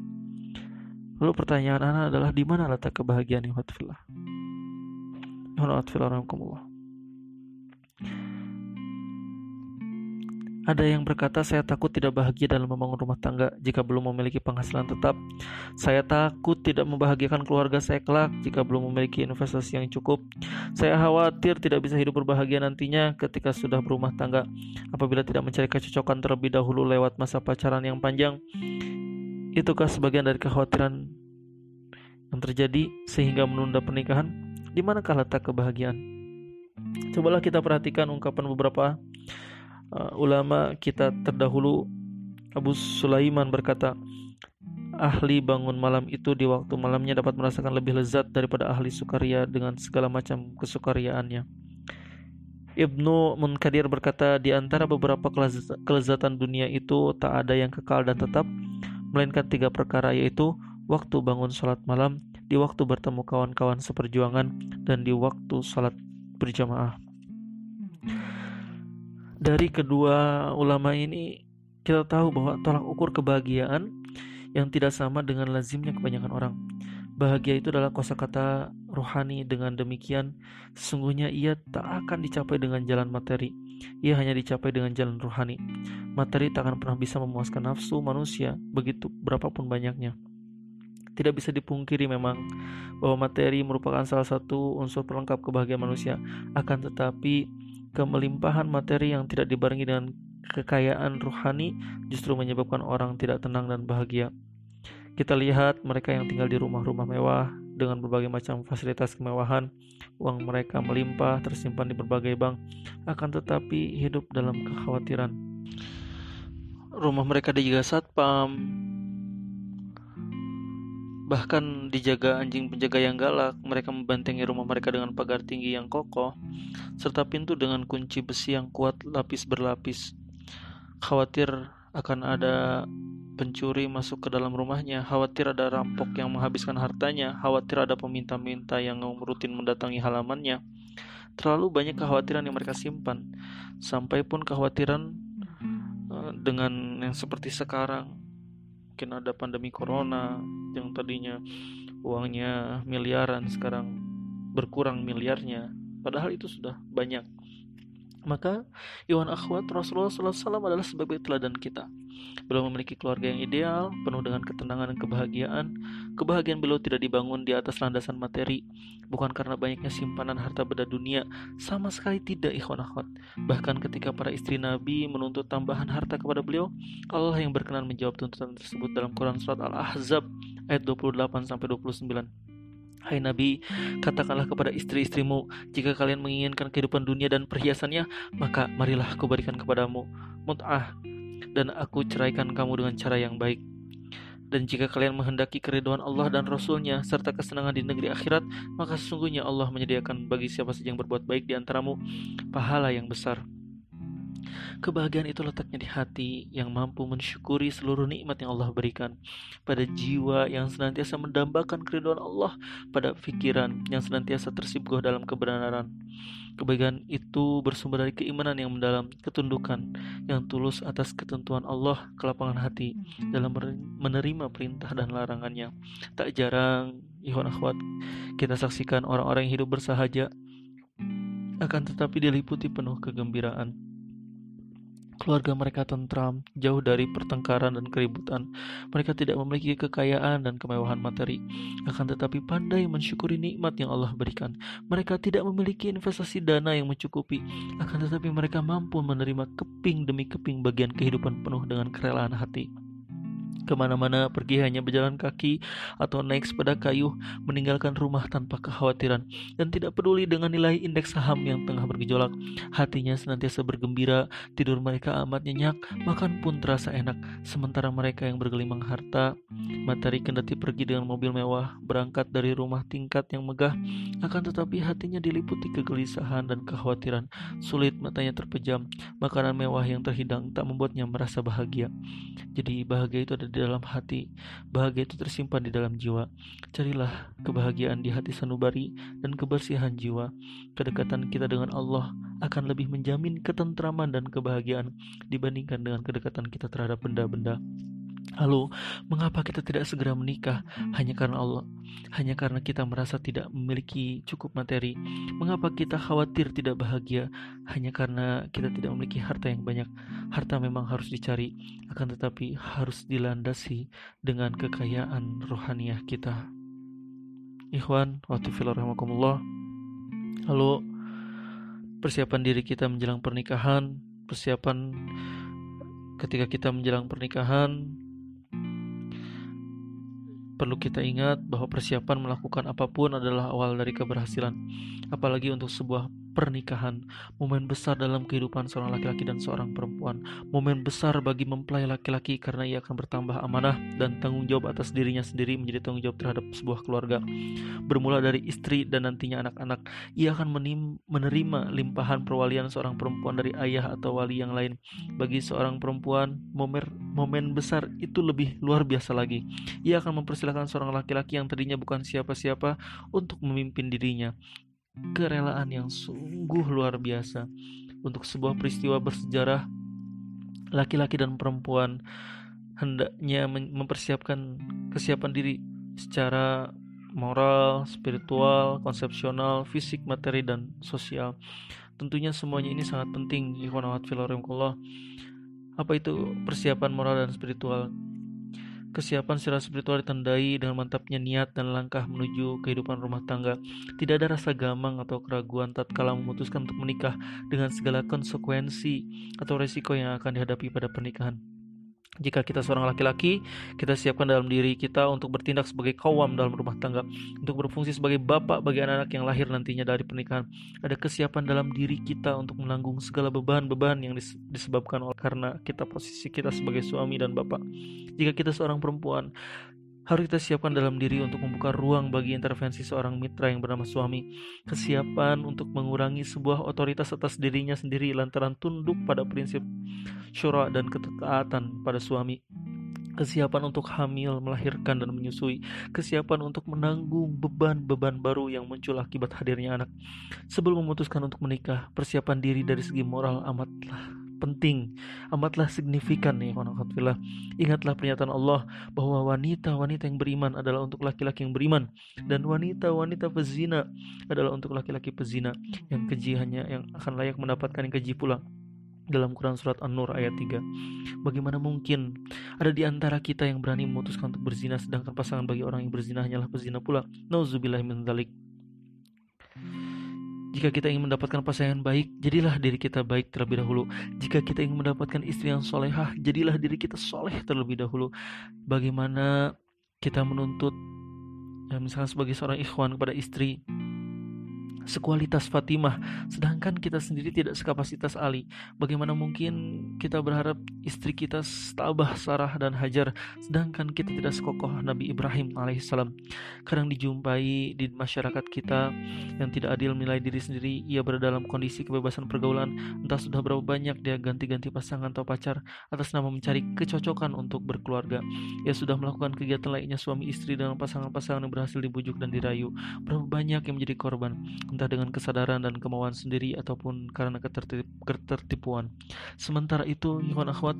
Lalu pertanyaan anak adalah di mana letak kebahagiaan yang hatfillah? Ada yang berkata, "Saya takut tidak bahagia dalam membangun rumah tangga jika belum memiliki penghasilan tetap. Saya takut tidak membahagiakan keluarga saya kelak jika belum memiliki investasi yang cukup. Saya khawatir tidak bisa hidup berbahagia nantinya ketika sudah berumah tangga apabila tidak mencari kecocokan terlebih dahulu lewat masa pacaran yang panjang." Itukah sebagian dari kekhawatiran yang terjadi sehingga menunda pernikahan? Di manakah letak kebahagiaan? Cobalah kita perhatikan ungkapan beberapa uh, ulama kita terdahulu Abu Sulaiman berkata ahli bangun malam itu di waktu malamnya dapat merasakan lebih lezat daripada ahli sukaria dengan segala macam kesukariaannya. Ibnu Munkadir berkata di antara beberapa kelezatan dunia itu tak ada yang kekal dan tetap melainkan tiga perkara yaitu waktu bangun sholat malam di waktu bertemu kawan-kawan seperjuangan, dan di waktu salat berjamaah. Dari kedua ulama ini, kita tahu bahwa tolak ukur kebahagiaan yang tidak sama dengan lazimnya kebanyakan orang. Bahagia itu adalah kosakata rohani. Dengan demikian, sesungguhnya ia tak akan dicapai dengan jalan materi. Ia hanya dicapai dengan jalan rohani. Materi tak akan pernah bisa memuaskan nafsu manusia, begitu berapapun banyaknya. Tidak bisa dipungkiri memang bahwa materi merupakan salah satu unsur pelengkap kebahagiaan manusia. Akan tetapi, kemelimpahan materi yang tidak dibarengi dengan kekayaan rohani justru menyebabkan orang tidak tenang dan bahagia. Kita lihat mereka yang tinggal di rumah-rumah mewah dengan berbagai macam fasilitas kemewahan, uang mereka melimpah tersimpan di berbagai bank, akan tetapi hidup dalam kekhawatiran. Rumah mereka dijaga satpam, bahkan dijaga anjing penjaga yang galak. Mereka membantengi rumah mereka dengan pagar tinggi yang kokoh, serta pintu dengan kunci besi yang kuat lapis berlapis. Khawatir akan ada pencuri masuk ke dalam rumahnya, khawatir ada rampok yang menghabiskan hartanya, khawatir ada peminta-minta yang rutin mendatangi halamannya. Terlalu banyak kekhawatiran yang mereka simpan, sampai pun kekhawatiran uh, dengan yang seperti sekarang. Mungkin ada pandemi corona yang tadinya uangnya miliaran sekarang berkurang miliarnya. Padahal itu sudah banyak. Maka Iwan Akhwat Rasulullah SAW adalah sebagai teladan kita. Beliau memiliki keluarga yang ideal, penuh dengan ketenangan dan kebahagiaan. Kebahagiaan beliau tidak dibangun di atas landasan materi, bukan karena banyaknya simpanan harta benda dunia, sama sekali tidak Ikhwan Akhwat. Bahkan ketika para istri Nabi menuntut tambahan harta kepada beliau, Allah yang berkenan menjawab tuntutan tersebut dalam Quran Surat Al-Ahzab ayat 28 sampai 29. Hai Nabi, katakanlah kepada istri-istrimu, jika kalian menginginkan kehidupan dunia dan perhiasannya, maka marilah aku berikan kepadamu mut'ah dan aku ceraikan kamu dengan cara yang baik. Dan jika kalian menghendaki keriduan Allah dan Rasulnya serta kesenangan di negeri akhirat, maka sesungguhnya Allah menyediakan bagi siapa saja yang berbuat baik di antaramu pahala yang besar. Kebahagiaan itu letaknya di hati yang mampu mensyukuri seluruh nikmat yang Allah berikan, pada jiwa yang senantiasa mendambakan keriduan Allah, pada pikiran yang senantiasa tersibuk dalam kebenaran. Kebahagiaan itu bersumber dari keimanan yang mendalam, ketundukan yang tulus atas ketentuan Allah, kelapangan hati dalam menerima perintah dan larangannya. Tak jarang, Ikhwan Akhwat, kita saksikan orang-orang yang hidup bersahaja akan tetapi diliputi penuh kegembiraan Keluarga mereka tentram, jauh dari pertengkaran dan keributan. Mereka tidak memiliki kekayaan dan kemewahan materi, akan tetapi pandai mensyukuri nikmat yang Allah berikan. Mereka tidak memiliki investasi dana yang mencukupi, akan tetapi mereka mampu menerima keping demi keping bagian kehidupan penuh dengan kerelaan hati. Ke mana-mana pergi hanya berjalan kaki atau naik sepeda kayu, meninggalkan rumah tanpa kekhawatiran, dan tidak peduli dengan nilai indeks saham yang tengah bergejolak. Hatinya senantiasa bergembira, tidur mereka amat nyenyak, makan pun terasa enak. Sementara mereka yang bergelimang harta, materi kendati pergi dengan mobil mewah, berangkat dari rumah tingkat yang megah, akan tetapi hatinya diliputi kegelisahan dan kekhawatiran. Sulit matanya terpejam, makanan mewah yang terhidang tak membuatnya merasa bahagia. Jadi bahagia itu ada di dalam hati, bahagia itu tersimpan di dalam jiwa. Carilah kebahagiaan di hati sanubari dan kebersihan jiwa. Kedekatan kita dengan Allah akan lebih menjamin ketentraman dan kebahagiaan dibandingkan dengan kedekatan kita terhadap benda-benda. Lalu, mengapa kita tidak segera menikah hanya karena Allah? Hanya karena kita merasa tidak memiliki cukup materi. Mengapa kita khawatir tidak bahagia hanya karena kita tidak memiliki harta yang banyak? Harta memang harus dicari, akan tetapi harus dilandasi dengan kekayaan rohaniah kita. Ikhwan, waktu rahmakumullah. Lalu persiapan diri kita menjelang pernikahan, persiapan ketika kita menjelang pernikahan Perlu kita ingat bahwa persiapan melakukan apa pun adalah awal dari keberhasilan, apalagi untuk sebuah pernikahan, momen besar dalam kehidupan seorang laki-laki dan seorang perempuan, momen besar bagi mempelai laki-laki karena ia akan bertambah amanah dan tanggung jawab atas dirinya sendiri menjadi tanggung jawab terhadap sebuah keluarga. Bermula dari istri dan nantinya anak-anak, ia akan menerima limpahan perwalian seorang perempuan dari ayah atau wali yang lain. Bagi seorang perempuan, momen, momen besar itu lebih luar biasa lagi. Ia akan mempersilahkan seorang laki-laki yang tadinya bukan siapa-siapa untuk memimpin dirinya kerelaan yang sungguh luar biasa untuk sebuah peristiwa bersejarah laki-laki dan perempuan hendaknya mempersiapkan kesiapan diri secara moral, spiritual, konsepsional, fisik, materi, dan sosial. Tentunya semuanya ini sangat penting. Apa itu persiapan moral dan spiritual? Kesiapan secara spiritual ditandai dengan mantapnya niat dan langkah menuju kehidupan rumah tangga. Tidak ada rasa gamang atau keraguan tatkala memutuskan untuk menikah dengan segala konsekuensi atau resiko yang akan dihadapi pada pernikahan. Jika kita seorang laki-laki, kita siapkan dalam diri kita untuk bertindak sebagai kawam dalam rumah tangga, untuk berfungsi sebagai bapak bagi anak-anak yang lahir nantinya dari pernikahan. Ada kesiapan dalam diri kita untuk menanggung segala beban-beban yang disebabkan oleh karena kita posisi kita sebagai suami dan bapak. Jika kita seorang perempuan, harus kita siapkan dalam diri untuk membuka ruang bagi intervensi seorang mitra yang bernama suami. Kesiapan untuk mengurangi sebuah otoritas atas dirinya sendiri lantaran tunduk pada prinsip syura dan ketetaatan pada suami. Kesiapan untuk hamil, melahirkan, dan menyusui. Kesiapan untuk menanggung beban-beban baru yang muncul akibat hadirnya anak. Sebelum memutuskan untuk menikah, persiapan diri dari segi moral amatlah penting, amatlah signifikan nih konakatfillah. Ingatlah pernyataan Allah bahwa wanita-wanita yang beriman adalah untuk laki-laki yang beriman dan wanita-wanita pezina adalah untuk laki-laki pezina yang keji hanya yang akan layak mendapatkan yang keji pula. Dalam Quran Surat An-Nur ayat 3 Bagaimana mungkin ada di antara kita yang berani memutuskan untuk berzina sedangkan pasangan bagi orang yang berzina hanyalah pezina pula? Nauzubillah min dzalik jika kita ingin mendapatkan pasangan baik, jadilah diri kita baik terlebih dahulu. Jika kita ingin mendapatkan istri yang solehah, jadilah diri kita soleh terlebih dahulu. Bagaimana kita menuntut, ya misalnya sebagai seorang ikhwan kepada istri, sekualitas Fatimah, sedangkan kita sendiri tidak sekapasitas Ali. Bagaimana mungkin kita berharap istri kita tabah Sarah dan Hajar, sedangkan kita tidak sekokoh Nabi Ibrahim alaihissalam. Kadang dijumpai di masyarakat kita yang tidak adil menilai diri sendiri, ia berada dalam kondisi kebebasan pergaulan, entah sudah berapa banyak dia ganti-ganti pasangan atau pacar atas nama mencari kecocokan untuk berkeluarga. Ia sudah melakukan kegiatan lainnya suami istri dengan pasangan-pasangan yang berhasil dibujuk dan dirayu. Berapa banyak yang menjadi korban entah dengan kesadaran dan kemauan sendiri ataupun karena ketertip, ketertipuan. Sementara itu, ikhwan akhwat,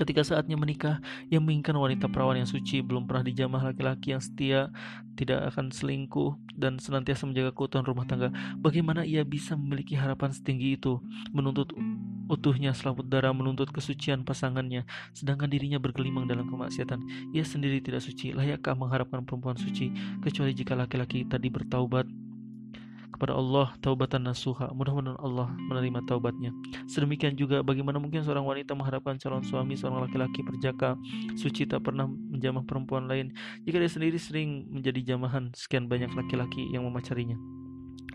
ketika saatnya menikah, yang menginginkan wanita perawan yang suci, belum pernah dijamah laki-laki yang setia, tidak akan selingkuh, dan senantiasa menjaga keutuhan rumah tangga. Bagaimana ia bisa memiliki harapan setinggi itu, menuntut utuhnya selaput darah, menuntut kesucian pasangannya, sedangkan dirinya bergelimang dalam kemaksiatan. Ia sendiri tidak suci, layakkah mengharapkan perempuan suci, kecuali jika laki-laki tadi bertaubat kepada Allah taubatan nasuha. Mudah-mudahan Allah menerima taubatnya. Sedemikian juga bagaimana mungkin seorang wanita mengharapkan calon suami seorang laki-laki perjaka suci tak pernah menjamah perempuan lain jika dia sendiri sering menjadi jamahan sekian banyak laki-laki yang memacarinya.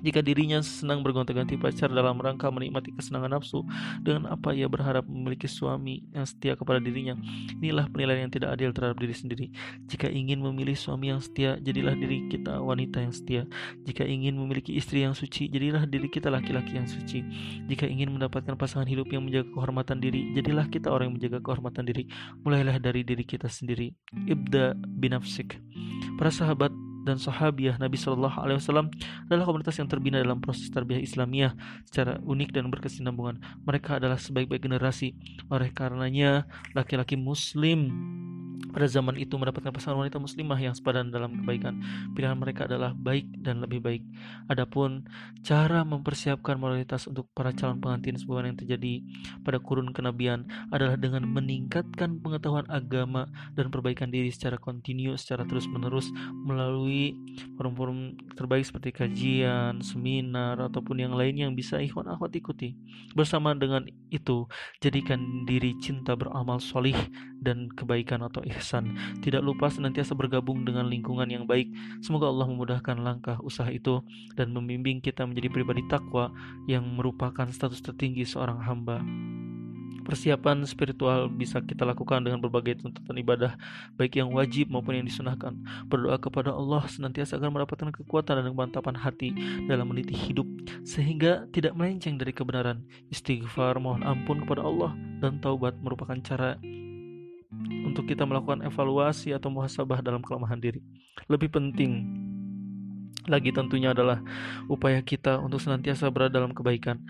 Jika dirinya senang bergonta-ganti pacar dalam rangka menikmati kesenangan nafsu dengan apa ia berharap memiliki suami yang setia kepada dirinya, inilah penilaian yang tidak adil terhadap diri sendiri. Jika ingin memilih suami yang setia, jadilah diri kita wanita yang setia. Jika ingin memiliki istri yang suci, jadilah diri kita laki-laki yang suci. Jika ingin mendapatkan pasangan hidup yang menjaga kehormatan diri, jadilah kita orang yang menjaga kehormatan diri. Mulailah dari diri kita sendiri. Ibda binafsik. Para sahabat dan sahabiah Nabi Shallallahu Alaihi Wasallam adalah komunitas yang terbina dalam proses tarbiyah Islamiyah secara unik dan berkesinambungan. Mereka adalah sebaik-baik generasi. Oleh karenanya, laki-laki Muslim pada zaman itu mendapatkan pasangan wanita muslimah yang sepadan dalam kebaikan. Pilihan mereka adalah baik dan lebih baik. Adapun cara mempersiapkan moralitas untuk para calon pengantin sebuah yang terjadi pada kurun kenabian adalah dengan meningkatkan pengetahuan agama dan perbaikan diri secara kontinu, secara terus-menerus melalui forum-forum terbaik seperti kajian, seminar, ataupun yang lain yang bisa ikhwan akhwat ikuti. Bersama dengan itu, jadikan diri cinta beramal solih dan kebaikan atau ihsan ihsan. Tidak lupa senantiasa bergabung dengan lingkungan yang baik. Semoga Allah memudahkan langkah usaha itu dan membimbing kita menjadi pribadi takwa yang merupakan status tertinggi seorang hamba. Persiapan spiritual bisa kita lakukan dengan berbagai tuntutan ibadah, baik yang wajib maupun yang disunahkan. Berdoa kepada Allah senantiasa agar mendapatkan kekuatan dan kemantapan hati dalam meniti hidup, sehingga tidak melenceng dari kebenaran. Istighfar, mohon ampun kepada Allah, dan taubat merupakan cara untuk kita melakukan evaluasi atau muhasabah dalam kelemahan diri. Lebih penting lagi tentunya adalah upaya kita untuk senantiasa berada dalam kebaikan.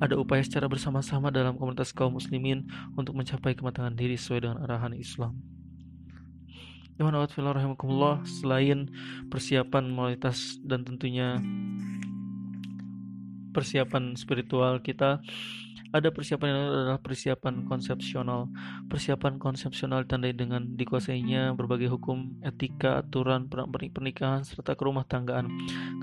Ada upaya secara bersama-sama dalam komunitas kaum muslimin untuk mencapai kematangan diri sesuai dengan arahan Islam. Selain persiapan moralitas dan tentunya persiapan spiritual kita ada persiapan yang adalah persiapan konsepsional. Persiapan konsepsional tandai dengan dikuasainya berbagai hukum, etika, aturan pernikahan serta kerumah tanggaan.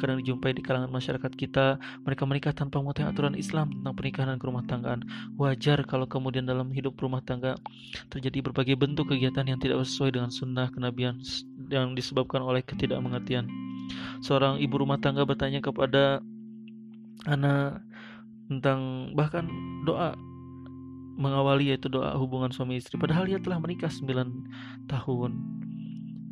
Kadang dijumpai di kalangan masyarakat kita, mereka menikah tanpa mengetahui aturan Islam tentang pernikahan dan kerumah tanggaan. Wajar kalau kemudian dalam hidup rumah tangga terjadi berbagai bentuk kegiatan yang tidak sesuai dengan sunnah kenabian yang disebabkan oleh ketidakmengertian. Seorang ibu rumah tangga bertanya kepada anak tentang bahkan doa mengawali yaitu doa hubungan suami istri. Padahal ia telah menikah 9 tahun.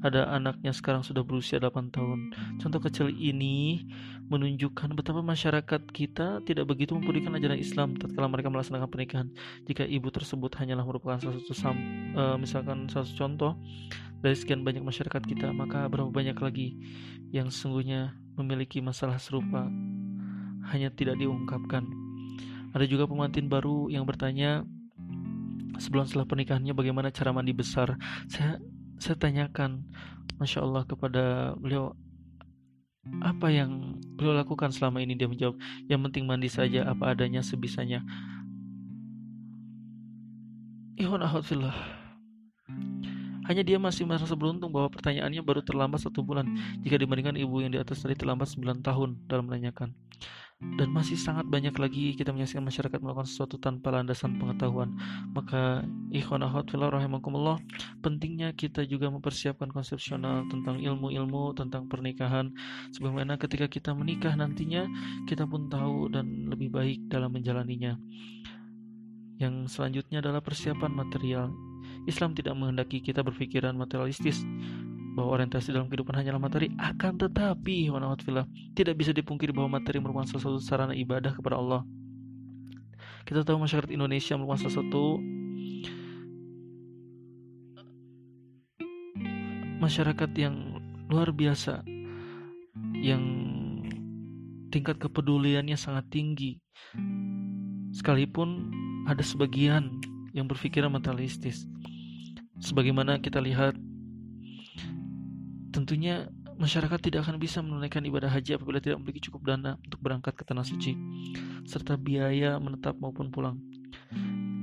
Ada anaknya sekarang sudah berusia 8 tahun. Contoh kecil ini menunjukkan betapa masyarakat kita tidak begitu mempedulikan ajaran Islam tatkala mereka melaksanakan pernikahan. Jika ibu tersebut hanyalah merupakan salah satu sam, uh, misalkan salah satu contoh dari sekian banyak masyarakat kita maka berapa banyak lagi yang sesungguhnya memiliki masalah serupa hanya tidak diungkapkan ada juga pengantin baru yang bertanya sebelum setelah pernikahannya bagaimana cara mandi besar. Saya saya tanyakan, masya Allah kepada beliau apa yang beliau lakukan selama ini? Dia menjawab yang penting mandi saja apa adanya sebisanya. Ihwan ahadfillah hanya dia masih merasa beruntung bahwa pertanyaannya baru terlambat satu bulan. Jika dibandingkan ibu yang di atas tadi terlambat 9 tahun dalam menanyakan dan masih sangat banyak lagi kita menyaksikan masyarakat melakukan sesuatu tanpa landasan pengetahuan. Maka ikhwan akhwat fillah rahimakumullah pentingnya kita juga mempersiapkan konsepsional tentang ilmu-ilmu tentang pernikahan. Sebagaimana ketika kita menikah nantinya kita pun tahu dan lebih baik dalam menjalaninya. Yang selanjutnya adalah persiapan material. Islam tidak menghendaki kita berpikiran materialistis bahwa orientasi dalam kehidupan hanyalah materi akan tetapi tidak bisa dipungkiri bahwa materi merupakan salah satu sarana ibadah kepada Allah. Kita tahu masyarakat Indonesia merupakan salah satu masyarakat yang luar biasa yang tingkat kepeduliannya sangat tinggi. Sekalipun ada sebagian yang berpikiran materialistis sebagaimana kita lihat Tentunya masyarakat tidak akan bisa menunaikan ibadah haji apabila tidak memiliki cukup dana untuk berangkat ke tanah suci, serta biaya menetap maupun pulang.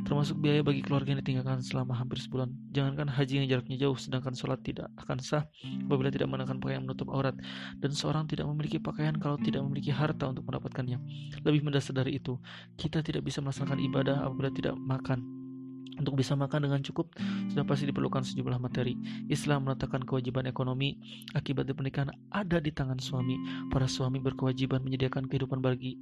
Termasuk biaya bagi keluarga yang ditinggalkan selama hampir sebulan. Jangankan haji yang jaraknya jauh, sedangkan sholat tidak akan sah apabila tidak mengenakan pakaian menutup aurat. Dan seorang tidak memiliki pakaian kalau tidak memiliki harta untuk mendapatkannya. Lebih mendasar dari itu, kita tidak bisa melaksanakan ibadah apabila tidak makan untuk bisa makan dengan cukup, sudah pasti diperlukan sejumlah materi. Islam meletakkan kewajiban ekonomi akibat pernikahan ada di tangan suami. Para suami berkewajiban menyediakan kehidupan bagi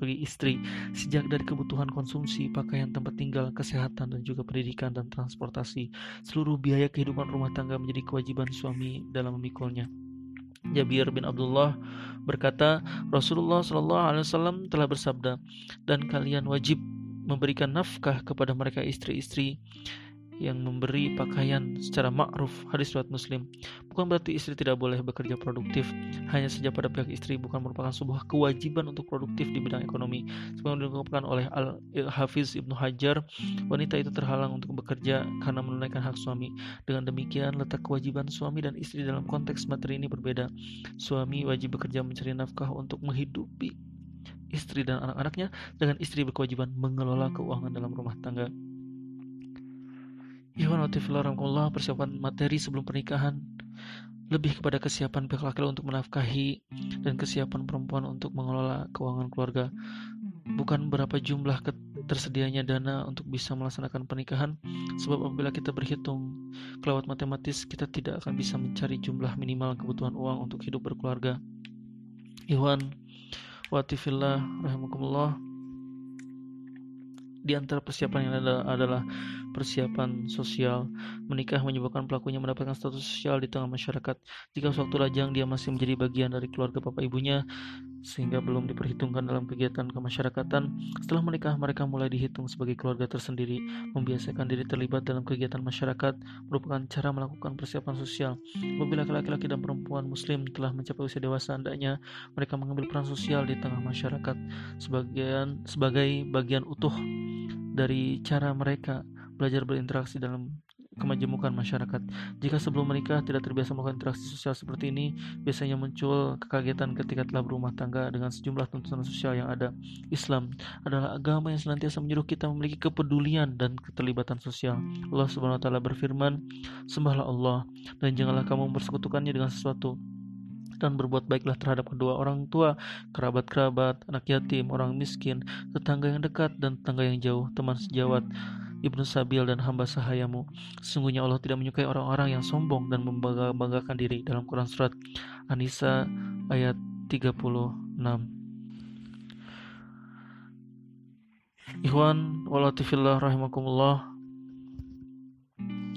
bagi istri sejak dari kebutuhan konsumsi, pakaian, tempat tinggal, kesehatan dan juga pendidikan dan transportasi. Seluruh biaya kehidupan rumah tangga menjadi kewajiban suami dalam memikulnya. Jabir bin Abdullah berkata, Rasulullah Shallallahu Alaihi Wasallam telah bersabda, dan kalian wajib memberikan nafkah kepada mereka istri-istri yang memberi pakaian secara ma'ruf. Hadis riwayat muslim. Bukan berarti istri tidak boleh bekerja produktif. Hanya saja pada pihak istri bukan merupakan sebuah kewajiban untuk produktif di bidang ekonomi. Seperti diungkapkan oleh Al Hafiz Ibnu Hajar wanita itu terhalang untuk bekerja karena menunaikan hak suami. Dengan demikian letak kewajiban suami dan istri dalam konteks materi ini berbeda. Suami wajib bekerja mencari nafkah untuk menghidupi istri dan anak-anaknya dengan istri berkewajiban mengelola keuangan dalam rumah tangga. Ikhwan Allah persiapan materi sebelum pernikahan lebih kepada kesiapan pihak laki-laki untuk menafkahi dan kesiapan perempuan untuk mengelola keuangan keluarga bukan berapa jumlah tersedianya dana untuk bisa melaksanakan pernikahan sebab apabila kita berhitung kelewat matematis kita tidak akan bisa mencari jumlah minimal kebutuhan uang untuk hidup berkeluarga. Iwan watifillah rahimakumullah. Di antara persiapan yang ada adalah persiapan sosial. Menikah menyebabkan pelakunya mendapatkan status sosial di tengah masyarakat. Jika suatu lajang dia masih menjadi bagian dari keluarga bapak ibunya, sehingga belum diperhitungkan dalam kegiatan kemasyarakatan. Setelah menikah, mereka mulai dihitung sebagai keluarga tersendiri. Membiasakan diri terlibat dalam kegiatan masyarakat merupakan cara melakukan persiapan sosial. Apabila laki-laki dan perempuan muslim telah mencapai usia dewasa, hendaknya mereka mengambil peran sosial di tengah masyarakat sebagian sebagai bagian utuh dari cara mereka belajar berinteraksi dalam kemajemukan masyarakat. Jika sebelum menikah tidak terbiasa melakukan interaksi sosial seperti ini, biasanya muncul kekagetan ketika telah berumah tangga dengan sejumlah tuntutan sosial yang ada. Islam adalah agama yang senantiasa menyuruh kita memiliki kepedulian dan keterlibatan sosial. Allah Subhanahu wa taala berfirman, "Sembahlah Allah dan janganlah kamu bersekutukannya dengan sesuatu." dan berbuat baiklah terhadap kedua orang tua, kerabat-kerabat, anak yatim, orang miskin, tetangga yang dekat dan tetangga yang jauh, teman sejawat, Ibnu Sabil dan hamba sahayamu. Sesungguhnya Allah tidak menyukai orang-orang yang sombong dan membanggakan diri dalam Quran Surat An-Nisa ayat 36. Ikhwan walatifillah rahimakumullah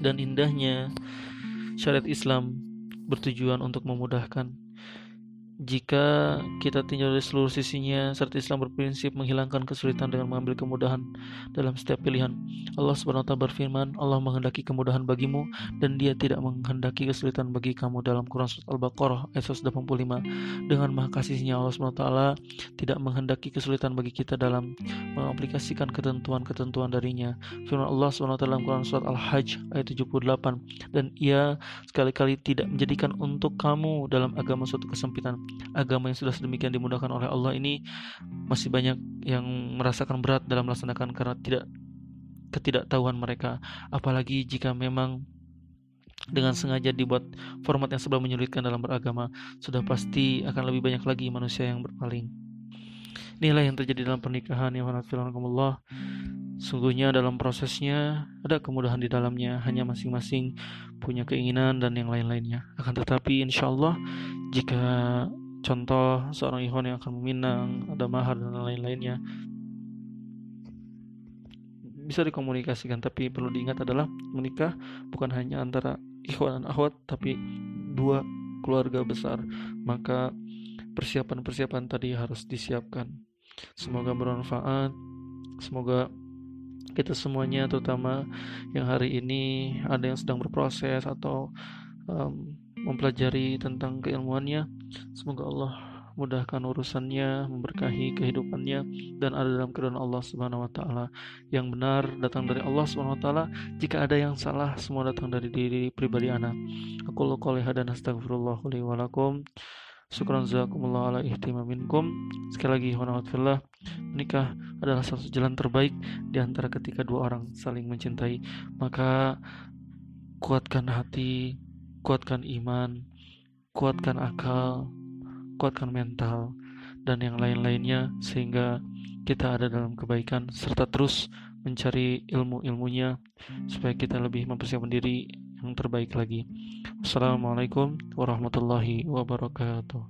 dan indahnya syariat Islam bertujuan untuk memudahkan jika kita tinjau dari seluruh sisinya, serta Islam berprinsip menghilangkan kesulitan dengan mengambil kemudahan dalam setiap pilihan. Allah SWT berfirman, Allah menghendaki kemudahan bagimu dan dia tidak menghendaki kesulitan bagi kamu dalam Quran Surat Al-Baqarah ayat 185. Dengan maha kasihnya Allah SWT tidak menghendaki kesulitan bagi kita dalam mengaplikasikan ketentuan-ketentuan darinya. Firman Allah SWT dalam Quran Surat Al-Hajj ayat 78. Dan ia sekali-kali tidak menjadikan untuk kamu dalam agama suatu kesempitan agama yang sudah sedemikian dimudahkan oleh Allah ini masih banyak yang merasakan berat dalam melaksanakan karena tidak ketidaktahuan mereka. Apalagi jika memang dengan sengaja dibuat format yang sebelum menyulitkan dalam beragama sudah pasti akan lebih banyak lagi manusia yang berpaling. Inilah yang terjadi dalam pernikahan yang Allah Sungguhnya dalam prosesnya ada kemudahan di dalamnya, hanya masing-masing punya keinginan dan yang lain-lainnya. Akan tetapi insya Allah jika contoh seorang ikhwan yang akan meminang, ada mahar dan lain-lainnya, bisa dikomunikasikan. Tapi perlu diingat adalah menikah bukan hanya antara ikhwan dan akhwat tapi dua keluarga besar. Maka persiapan-persiapan tadi harus disiapkan. Semoga bermanfaat. Semoga kita semuanya terutama yang hari ini ada yang sedang berproses atau um, mempelajari tentang keilmuannya semoga Allah mudahkan urusannya, memberkahi kehidupannya dan ada dalam keridhaan Allah Subhanahu wa taala. Yang benar datang dari Allah Subhanahu wa taala, jika ada yang salah semua datang dari diri pribadi ana. Aku qouli dan astagfirullah li wa lakum. Syukran jazakumullah ala ihtimaminkum. Sekali lagi honawatfillah, menikah adalah satu jalan terbaik di antara ketika dua orang saling mencintai. Maka kuatkan hati, kuatkan iman, kuatkan akal, kuatkan mental, dan yang lain-lainnya sehingga kita ada dalam kebaikan serta terus mencari ilmu-ilmunya supaya kita lebih mempersiapkan diri yang terbaik lagi. Assalamualaikum warahmatullahi wabarakatuh.